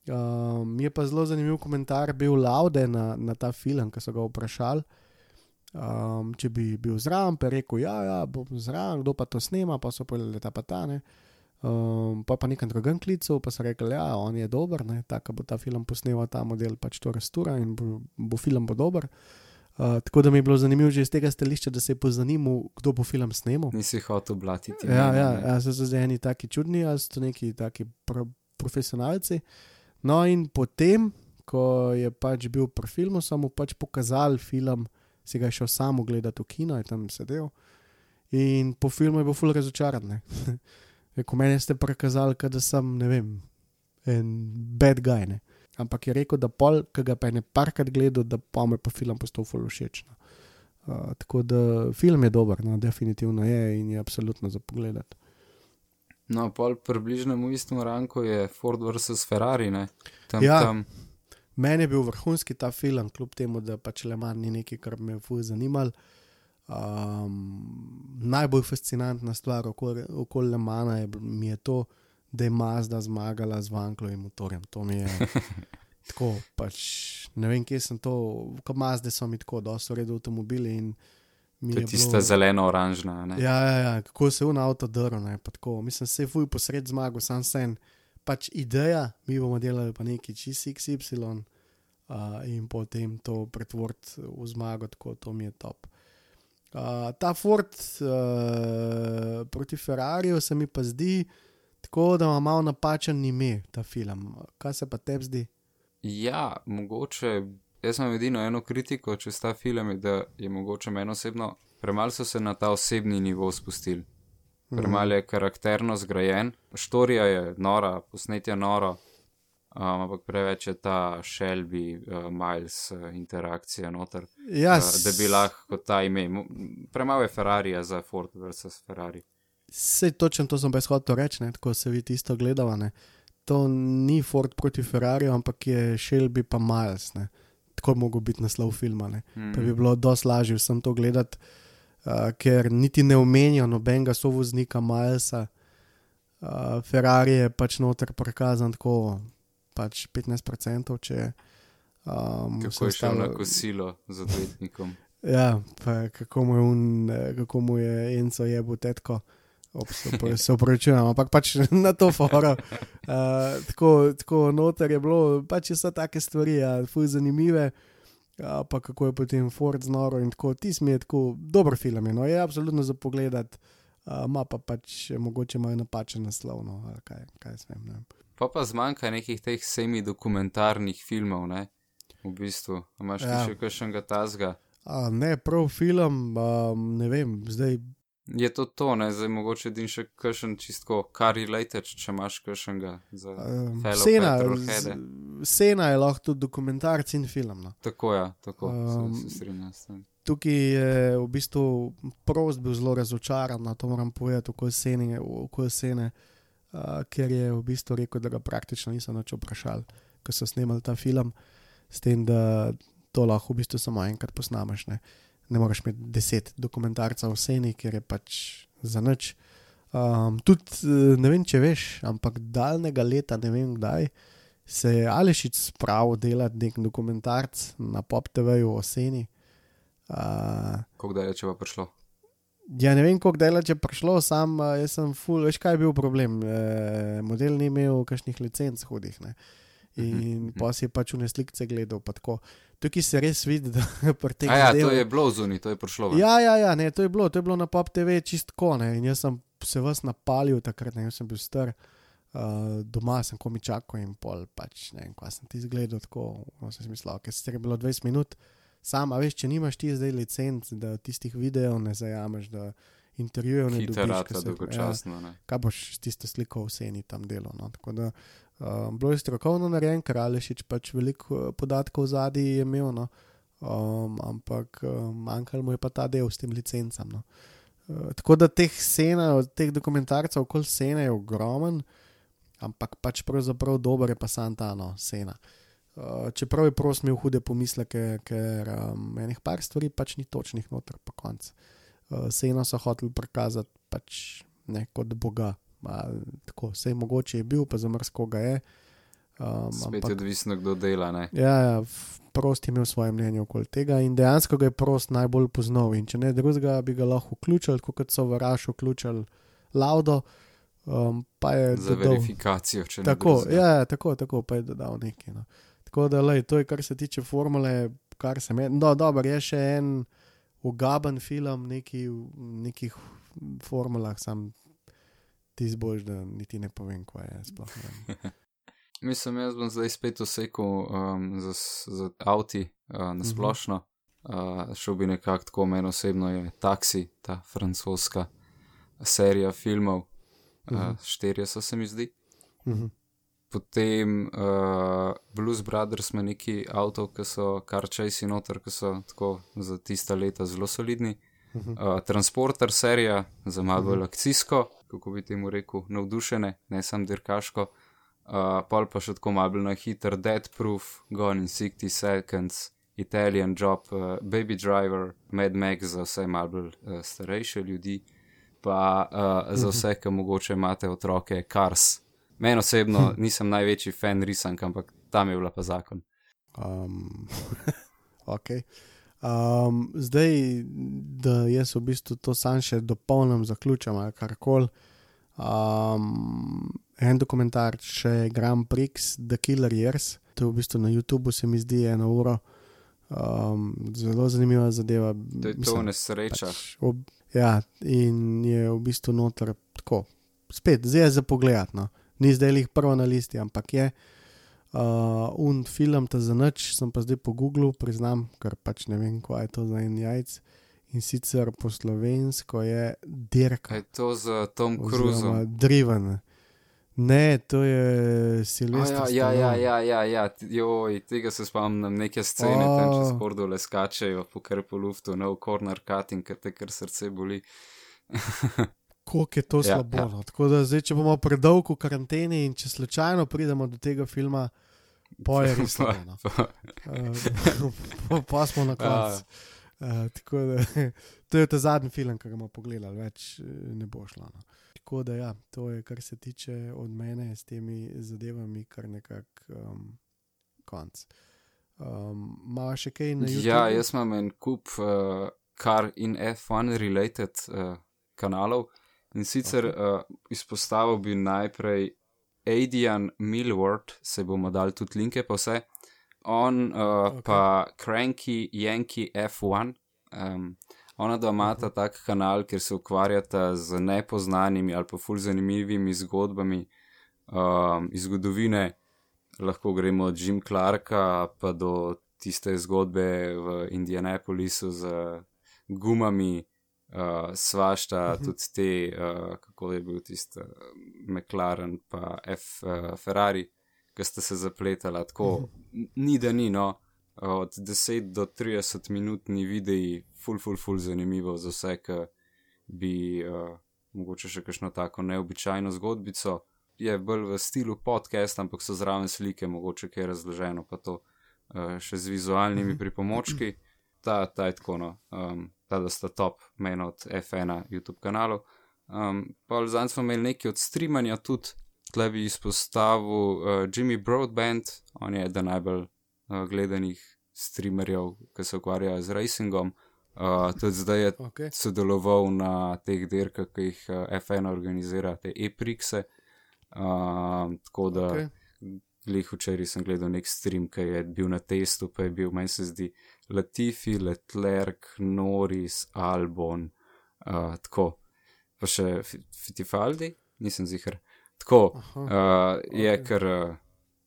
Um, je pa zelo zanimiv komentar bil Laude na, na ta film, ki so ga vprašali. Um, če bi bil zraven, pa je rekel, ja, ja, bom zraven, kdo pa to snema, pa so povedali, da pa ta ne. Um, pa pa nekaj drugem klical, pa so rekli, ja, on je dober, ne, tako bo ta film posneval ta model, pač to rastura in bo, bo film bo dober. Uh, tako da mi je bilo zanimivo že iz tega stališča, da se je pozanimal, kdo bo film snemal. Nisi hotel blatiti. Ja, mene, ja, ne. ja so se zdaj eni taki čudni, ali so to neki taki pro, profesionalci. No, in potem, ko je pač bil pri filmu, so mu pač pokazali film, si ga je šel samo gledati v kino, je tam sedel. In po filmu je bil ful razočaran. Rekel, meni ste prikazali, da sem, ne vem, en bad guy. Ne. Ampak je rekel, da pol, ki ga pa je ne parkrat gledal, da pa mu je pa film postal ful všeč. No. Uh, tako da film je dober, no, definitivno je in je absolutno za pogled. No, pol približno v istem ranku je Ford vs. Ferrari, ne? Tam, Ja. tam. Meni je bil vrhunski ta film, kljub temu, da pač Le Mans ni nekaj, kar me je zanimalo. Um, najbolj fascinantna stvar okoli okol Le Mana je, mi je to, da je Mazda zmagala z Vanklovim motorjem. To mi je tako, pač ne vem, kje sem to, kot Mazde so mi tako, da so redo avtomobili in mi To je tista bilo- zeleno-oranžna. Ja, ja, ja, kako se je v avto drl, ne, pa tako. Mislim, se je fuj posred zmagal, sam sen. Pač ideja, mi bomo delali pa neki čist XY, uh, in potem to pretvoriti v zmago, tako to mi je top. Uh, ta Ford uh, proti Ferrariju se mi pa zdi tako, da ima malo napačen ime ta film. Kaj se pa tebi zdi? Ja, mogoče. Jaz imam edino eno kritiko, če sta film, je, da je mogoče meni osebno premalo so se na ta osebni nivo spustili. Premalo je karakterno zgrajen, štorija je nora, posnetje noro, um, ampak preveč je ta Shelby, uh, Miles uh, interakcija noter, Ja, uh, da bi lahko ta ime. Premalo je Ferrarija za Ford versus Ferrari. Sej točno to sem jaz hotel reči, ne, tako se vidi isto gledano. To ni Ford proti Ferrariju, ampak je Shelby pa Miles. Ne. Tako bi mogel biti naslov filma. Ne. Mm. Pa bi bilo dosti lažje vsem to gledati, uh, ker niti ne omenijo nobenega sovoznika Milesa. Uh, Ferrari je pač noter prikazan tako pač 15%, če je. Um, Kako je šel na kosilo z odvetnikom. Ja, kako mu je, un, eh, kako mu je Enzo jebo tetko. Op, se upravičujem, ampak pač na to foro. Uh, tako, tako noter je bilo, pač so take stvari, ja, fuj zanimive. Uh, pa kako je potem Ford znoro in tako, ti smo je tako dober film, je, no, je absolutno za pogled, uh, ima pa pač mogoče malo napačen naslov, no, ali kaj, kaj smem. Ne. Pa pa zmanjka nekih teh semi-dokumentarnih filmov, ne? V bistvu, A imaš Ja. še kakšnega tazga? Uh, ne, prav film, um, ne vem, zdaj Je to to, ne, zdaj mogoče din še kakšen čistko car related, če imaš kakšnega za um, Sena, z- Sena je lahko tudi dokumentarc in film. No. Tako ja, tako Um, se, strinjam tukaj je v bistvu prost bil zelo razočaran, no, to moram povedati, okolj scene, okolj scene uh, ker je v bistvu rekel, da ga praktično niso več vprašali, ko so snemali ta film, s tem, da to lahko v bistvu samo enkrat posnameš. Ne, ne moreš imeti deset dokumentarcev v sceni, ker je pač za nič. Um, tudi ne vem, če veš, ampak daljnega leta, ne vem kdaj, se je Alešič spravil delati nek dokumentarc na Pop TV-ju o sceni. Uh, da je če pa prišlo? Ja, ne vem, koliko dela je prišlo, sam uh, jaz sem full, veš kaj je bil problem. E, model ni imel kakšnih licenc hudih. Ne? In pa si je pač v neslikce gledal. Tukaj se res vidi, da pri teh A ja, zadevah- to je bilo zunaj, to je prišlo. ven. Ja, ja, ja, ne, to je bilo, to je bilo na Pop TV čistko. Ne? In jaz sem se vas napalil takrat, ne, jaz sem bil star. Uh, doma sem komi čakal in pol, pač ne vem, kaj sem ti zgledal, tako no, sem mislil, ker sicer je bilo 20 minut, sam, a veš, če nimaš ti zdaj licenc, da tistih videov ne zajameš, da intervjujev ne dobiš. rata se- dolgočasno. ne. kaj boš s tisto sliko v seni tam delal. No? Tako da um, bilo je strokovno narejen, ker Alešič pač veliko eh, podatkov zadnji je imel, no? um, ampak um, manjkalo mu je pa ta del s tem licencam. No? Uh, tako da teh scen, teh dokumentarcev okoli scene je ogromen, ampak pač pravzaprav dober je pa Santano scena. Uh, čeprav je prost imel hude pomisleke, ker um, enih par stvari pač ni točnih noter po koncu. Uh, Seno so hoteli prikazati pač ne kot Boga. Ma, tako, vse mogoče je bil, pa za mrzkoga je. Um, Spet je odvisno, kdo dela. Ne? Ja, ja, prost je imel svoje mnenje okoli tega in dejansko ga je prost najbolj poznal. In če ne drugega, bi ga lahko vključili, tako kot so v Rašu vključili Laudo, um, pa Za dodal. verifikacijo, če ne Tako, ja, ja, tako, tako, pa je dodal nekaj. No. Tako da, lej, to je kar se tiče formule, kar se meni. No, dobro, je še en ugaben film, neki v nekih formulah, sam ti zbož, da niti ne povem, kaj je. Sploh. Mislim, jaz bom zdaj spet osekal um, za, za avti uh, na splošno. Uh, šel bi nekako tako, meni osebno je Taxi, ta francoska serija filmov. Uh, štirje so se mi zdi. Mhm. Potem uh, Blues Brothers ima neki avto, ki so kar časi noter, ki so tako za tista leta zelo solidni. Uh, Transporter serija za malo bolj akcijsko, kako bi temu rekel, navdušene, ne samo dirkaško. Uh, pol pa še tako malo na hiter, Dead Proof, Gone in 60 Seconds, Italian Job, uh, Baby Driver, Mad Max za vse malo bolj uh, starejše ljudi, pa uh, za vse, ki mogoče imate otroke, Cars. Meni osebno nisem največji fan risank, ampak tam je bila pa zakon. Um, okay. um, zdaj, da jaz v bistvu to sam še dopolnim, zaključim ali karkoli. Um, en dokumentar, še Grand Prix, The Killer Years. to je v bistvu na YouTubu, se mi zdi eno uro. Um, zelo zanimiva zadeva. To je to v nesrečah. Pač, ob, ja, in je v bistvu noter tako. Spet, zdaj je za pogled. No. Ni zdaj jih prvo na listi, ampak je. Uh, un film ta za noč sem pa zdaj po Googlu, priznam, ker pač ne vem, kaj je to za en jajc. In sicer po slovensko je dirka. Je to z Tom Cruisom? Driven. Ne, to je Silvestr. A Ja, ja, ja, ja, ja, ja. Joj, tega se spomnim, neke scene O. tam čez Kordole skačejo, po kar po luftu, no, corner cutting, ker te kar srce boli. Kako je to Ja, slabo. ja. no. Tako da zdaj, če bomo predolgo v karanteni in če slučajno pridemo do tega filma, pa je res slabo. No. Uh, pa smo na koncu. Uh, da to je ta zadnji film, ki ga bomo pogledali, več eh, ne bo šlo. No. Tako da ja, to je, kar se tiče od mene s temi zadevami, kar nekako um, konc. Um, Mava še kaj na YouTube? Ja, jaz imam en kup uh, kar in F1 related uh, kanalov in sicer Ok. okay. uh, izpostavil bi najprej Adrian Millward, se bomo dali tudi linke pa vse, on uh, Ok. okay. pa Cranky Yankee F1. Um, ona dva imata tak kanal, kjer se ukvarjata z nepoznanimi ali pa ful zanimivimi zgodbami um, iz zgodovine, lahko gremo od Jim Clarka pa do tiste zgodbe v Indianapolisu z gumami, uh, svašta, Mhm. tudi te, uh, kako je bil tisti uh, McLaren, pa F, uh, Ferrari, ki sta se zapletala. Tako, n- ni da ni, no. Od 10 do 30 minutni videi, full, full, full zanimivo za vse, ki bi uh, mogoče še kakšno tako neobičajno zgodbico. Je bolj v stilu podcast, ampak so zraven slike, mogoče kaj razloženo, pa to uh, še z vizualnimi pripomočki. Ta, ta je tako, no, um, da sta top, meni od F1 YouTube kanalov. Um, pa zdaj smo imeli nekaj od streamanja tudi, tle bi izpostavil uh, Jimmy Broadband, on je eden najbolj uh, gledanih streamerjev, ki se ukvarjajo z racingom. Uh, tudi zdaj je Okay. sodeloval na teh dirkah, ki jih uh, F1 organizira, te e-prikse. Uh, tako da Okay. Lih včeraj sem gledal nek stream, ki je bil na testu, pa je bil, meni se zdi, Latifi, Leclerc, Norris, Albon, uh, tako. Pa še Fi- Fitifaldi, nisem zihar. Tako, Aha, uh, je ok. kar uh,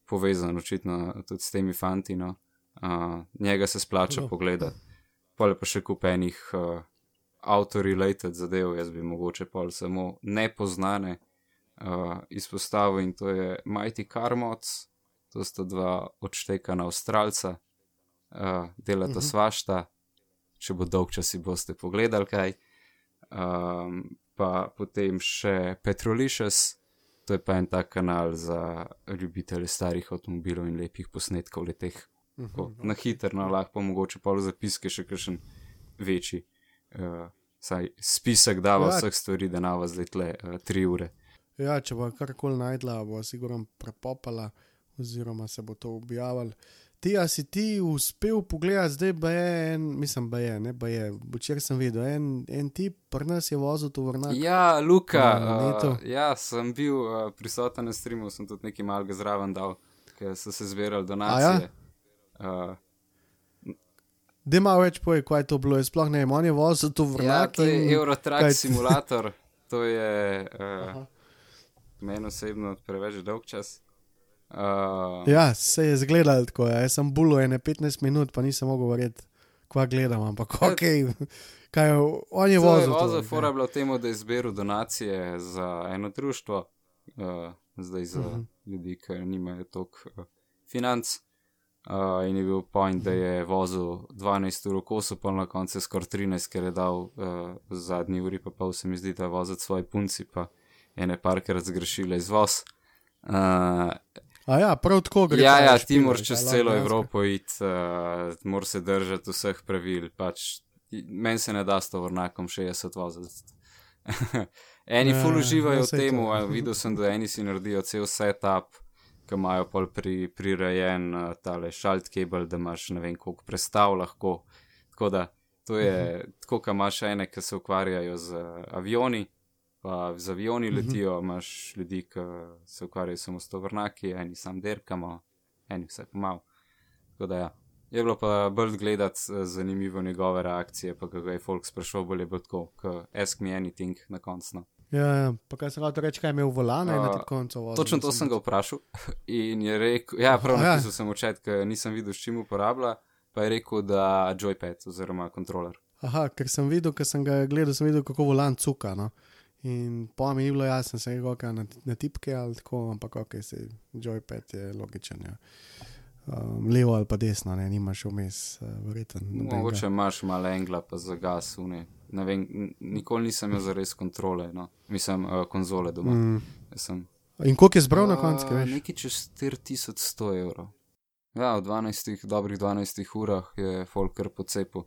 povezan očitno tudi s temi fanti, no. Uh, njega se splača No. pogledati. Pole pa še kupenih uh, auto-related zadev, jaz bi mogoče pol samo nepoznane uh, izpostavil in to je Mighty Carmots, to sta dva odštekana Avstralca, uh, delata uh Mhm. -huh. svašta, če bo dolg čas si boste pogledali kaj. Um, pa potem še Petrolicious, to je pa en tak kanal za ljubitelje starih avtomobilov in lepih posnetkov leteh. Tako, Mhm. na hitro, no, lahko pa mogoče pol zapiske še kakšen večji. Uh, saj spisek dava Ja. vseh stvari, da nava zdaj tle uh, tri ure. Ja, če bo karkoli najdla, bo sigurno prepopala, oziroma se bo to objavilo. Ti, a si ti uspel pogledati, zdaj pa je en, mislim, pa je, ne pa je. Včeraj sem videl, en, en tip, pri nas je vozil to vrnak. Ja, Luka, Na uh, ja, sem bil uh, prisoten na streamu, sem tudi nekaj malega zraven dal, ker so se zbirali donacije. Uh, Da ima več poje, kaj je to bilo. Jaz sploh ne vem, on je vozil to ja, vrnak. to je Eurotrack kaj- simulator, to je uh, Aha. meni osebno preveč dolg čas. Uh, Ja, se je zgledal tako. Ja. Jaz sem bulo ene 15 minut, pa nisem mogel verjeti, kva gledam. Ampak ok, kaj je, on je vozil. to, vozil, ja. fora je bila v tem, da je zbiral donacije za eno društvo, uh, zdaj za uh Mhm. -huh. ljudi, ki nimajo toliko uh, financ. Uh, in je bil point, da je vozil 12 ur v kosu, pa na koncu skoraj 13, ker je dal uh, zadnji uri, pa pol se mi zdi, da je vozil svoje punci, pa ene parkrat zgrešile izvoz. Uh, A ja, prav tako gre. Ja, ja, ti moraš čez lahko celo. Evropo iti, uh, moraš se držati vseh pravil. Pač, Meni se ne da s tovornakom 60 voziti. eni Ja, ful ja, uživajo v tem, videl sem, da eni si naredijo cel setup, ki imajo pol pri, prirejen uh, tale šalt kabel, da imaš ne vem koliko prestav lahko. Tako da to je Mhm. tako, kot imaš ene, ki se ukvarjajo z uh, avioni. Pa z avioni Mhm. letijo, imaš ljudi, ki se ukvarjajo samo s tovrnaki, eni sam derkamo, eni vse pomal. Tako da ja. Je bilo pa bolj gledati eh, zanimivo njegove reakcije, pa kako je folk sprašoval, bolje bo tako, kot ask me anything na koncu. No. Ja, ja. pa kaj sem hotel reči, kaj je imel volane na A, tem koncu. vozil, Točno to sem ga vprašal in je rekel, ja, prav Ja. napisal sem včet, ker nisem videl, s čim uporablja, pa je rekel, da joypad oziroma kontroler. Aha, ker sem videl, ker sem ga gledal, sem videl, kako volan cuka. No? In po mi ni bilo jasno, sem rekel, kaj na, na tipke ali tako, ampak ok, se joypad je logičen. Ja. Um, levo ali pa desno, ne, nimaš vmes, uh, verjeten. nobenega. Mogoče imaš malo engla, pa za gas, une. Ne vem, nikoli nisem imel za res kontrole, no. mislim, uh, konzole doma. Mm. Mm. Sem, In koliko je zbral na koncu, kaj A, veš? Nekaj čez 4100 evrov. Ja, v 12, dobrih 12 urah je folk kar pocepil.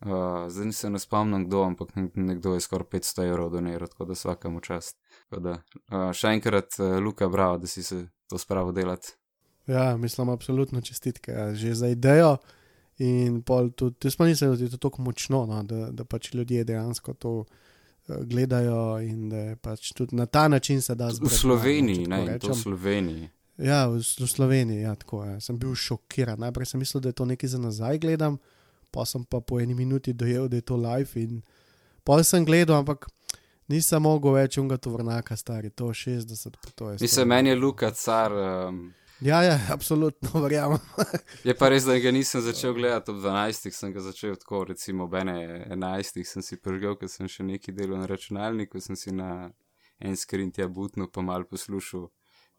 Uh, zdaj se ne spomnim kdo, ampak nek- nekdo je skoraj 500 evrov doniral, tako da vsakemu čast. Tako Da, uh, še enkrat, uh, Luka, bravo, da si se to spravo delati. Ja, mislim, absolutno čestitke, ja, že za idejo. In pol tudi, jaz pa nisem, da je to tako močno, no, da, da pač ljudje dejansko to uh, gledajo in da je pač tudi na ta način se da V zbrati. Sloveniji, ne, to v. Sloveniji. Ja, v, v Sloveniji, ja, tako je. Sem bil šokiran. Najprej sem mislil, da je to nekaj za nazaj gledam, pa sem pa po eni minuti dojel, da je to live. In pol sem gledal, ampak nisem mogel več unga tovrnaka, stari, to 60, pa to je. Mislim, stari. meni je Luka car. Um, Ja, ja, absolutno verjamem. Je pa res, da ga nisem začel gledati ob 12, sem ga začel tako, recimo ob 11, sem si prižgal, ker sem še nekaj delal na računalniku, sem si na en skrin tja butno, pa mal poslušal,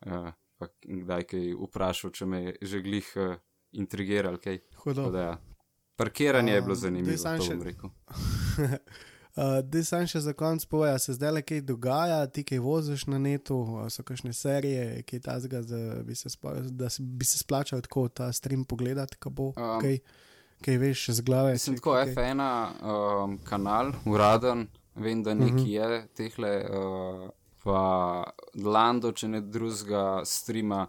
uh, pa kdaj kaj vprašal, če me je že glih uh, intrigiral, kaj. Hudo. Tako da ja. Parkiranje je bilo Um, zanimivo, to še- bom rekel. Uh, Dej sam še za konec povej, a se zdaj le kaj dogaja, ti kaj voziš na netu, a so kakšne serije, kaj tazga, da bi se, spla, da bi se splačal tako ta stream pogledati, ko bo Um, kaj, kaj veš z glave. Sem tako kaj- F1 um, kanal, uraden, vem, da neki Mhm. je tehle, uh, pa Lando, če ne drugega, streama.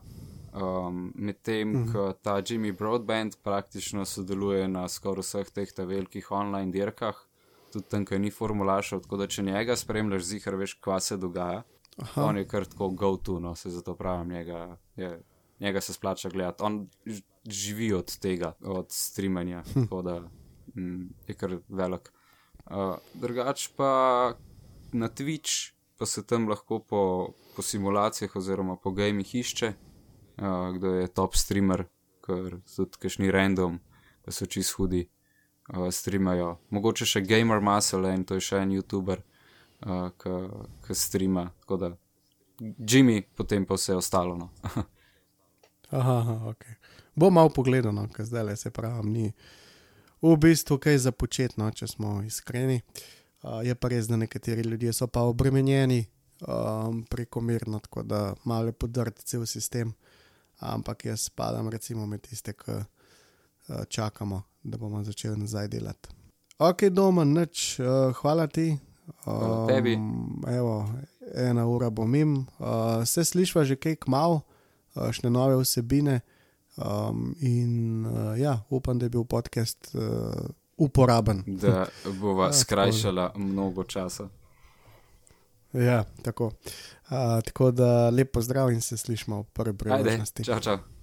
Um, Medtem, Mhm. ko ta Jimmy Broadband praktično sodeluje na skoraj vseh teh velikih online dirkah, tudi tam, ki ni formulašal, tako da če njega spremljaš, zihar veš, kva se dogaja. Aha. On je kar tako go-to, no se zato pravim, njega, je, njega se splača gledati. On živi od tega, od streamanja, tako da mm, je kar velik. Uh, drugač pa na Twitch, pa se tam lahko po, po simulacijah oziroma po gamih išče, uh, kdo je top streamer, ker so tudi kašni random, ki so čist hudi. Uh, streamajo, mogoče še Gamer Muscle in to je še en YouTuber, uh, ki streama. Tako da Jimmy, potem pa vse ostalo. No. Aha, ok. Bo malo pogledano, ker zdaj le se pravim, ni v bistvu kaj za početno, če smo iskreni. Uh, je pa res, da nekateri ljudje so pa obremenjeni um, prekomerno, tako da malo podrti cel sistem. Ampak jaz spadam recimo med tiste, ki uh, čakamo, da bomo začeli nazaj delati. Ok, doma, nič, uh, hvala ti. Hvala tebi. Evo, ena ura bom im. Uh, se slišva že kaj kmal, uh, še nove vsebine. Um, in uh, ja, upam, da je bil podcast uh, uporaben. Da bova Ja, skrajšala mnogo časa. Ja, tako. Uh, tako da lepo zdrav in se slišmo v prvi Ajde, priložnosti. čau, čau.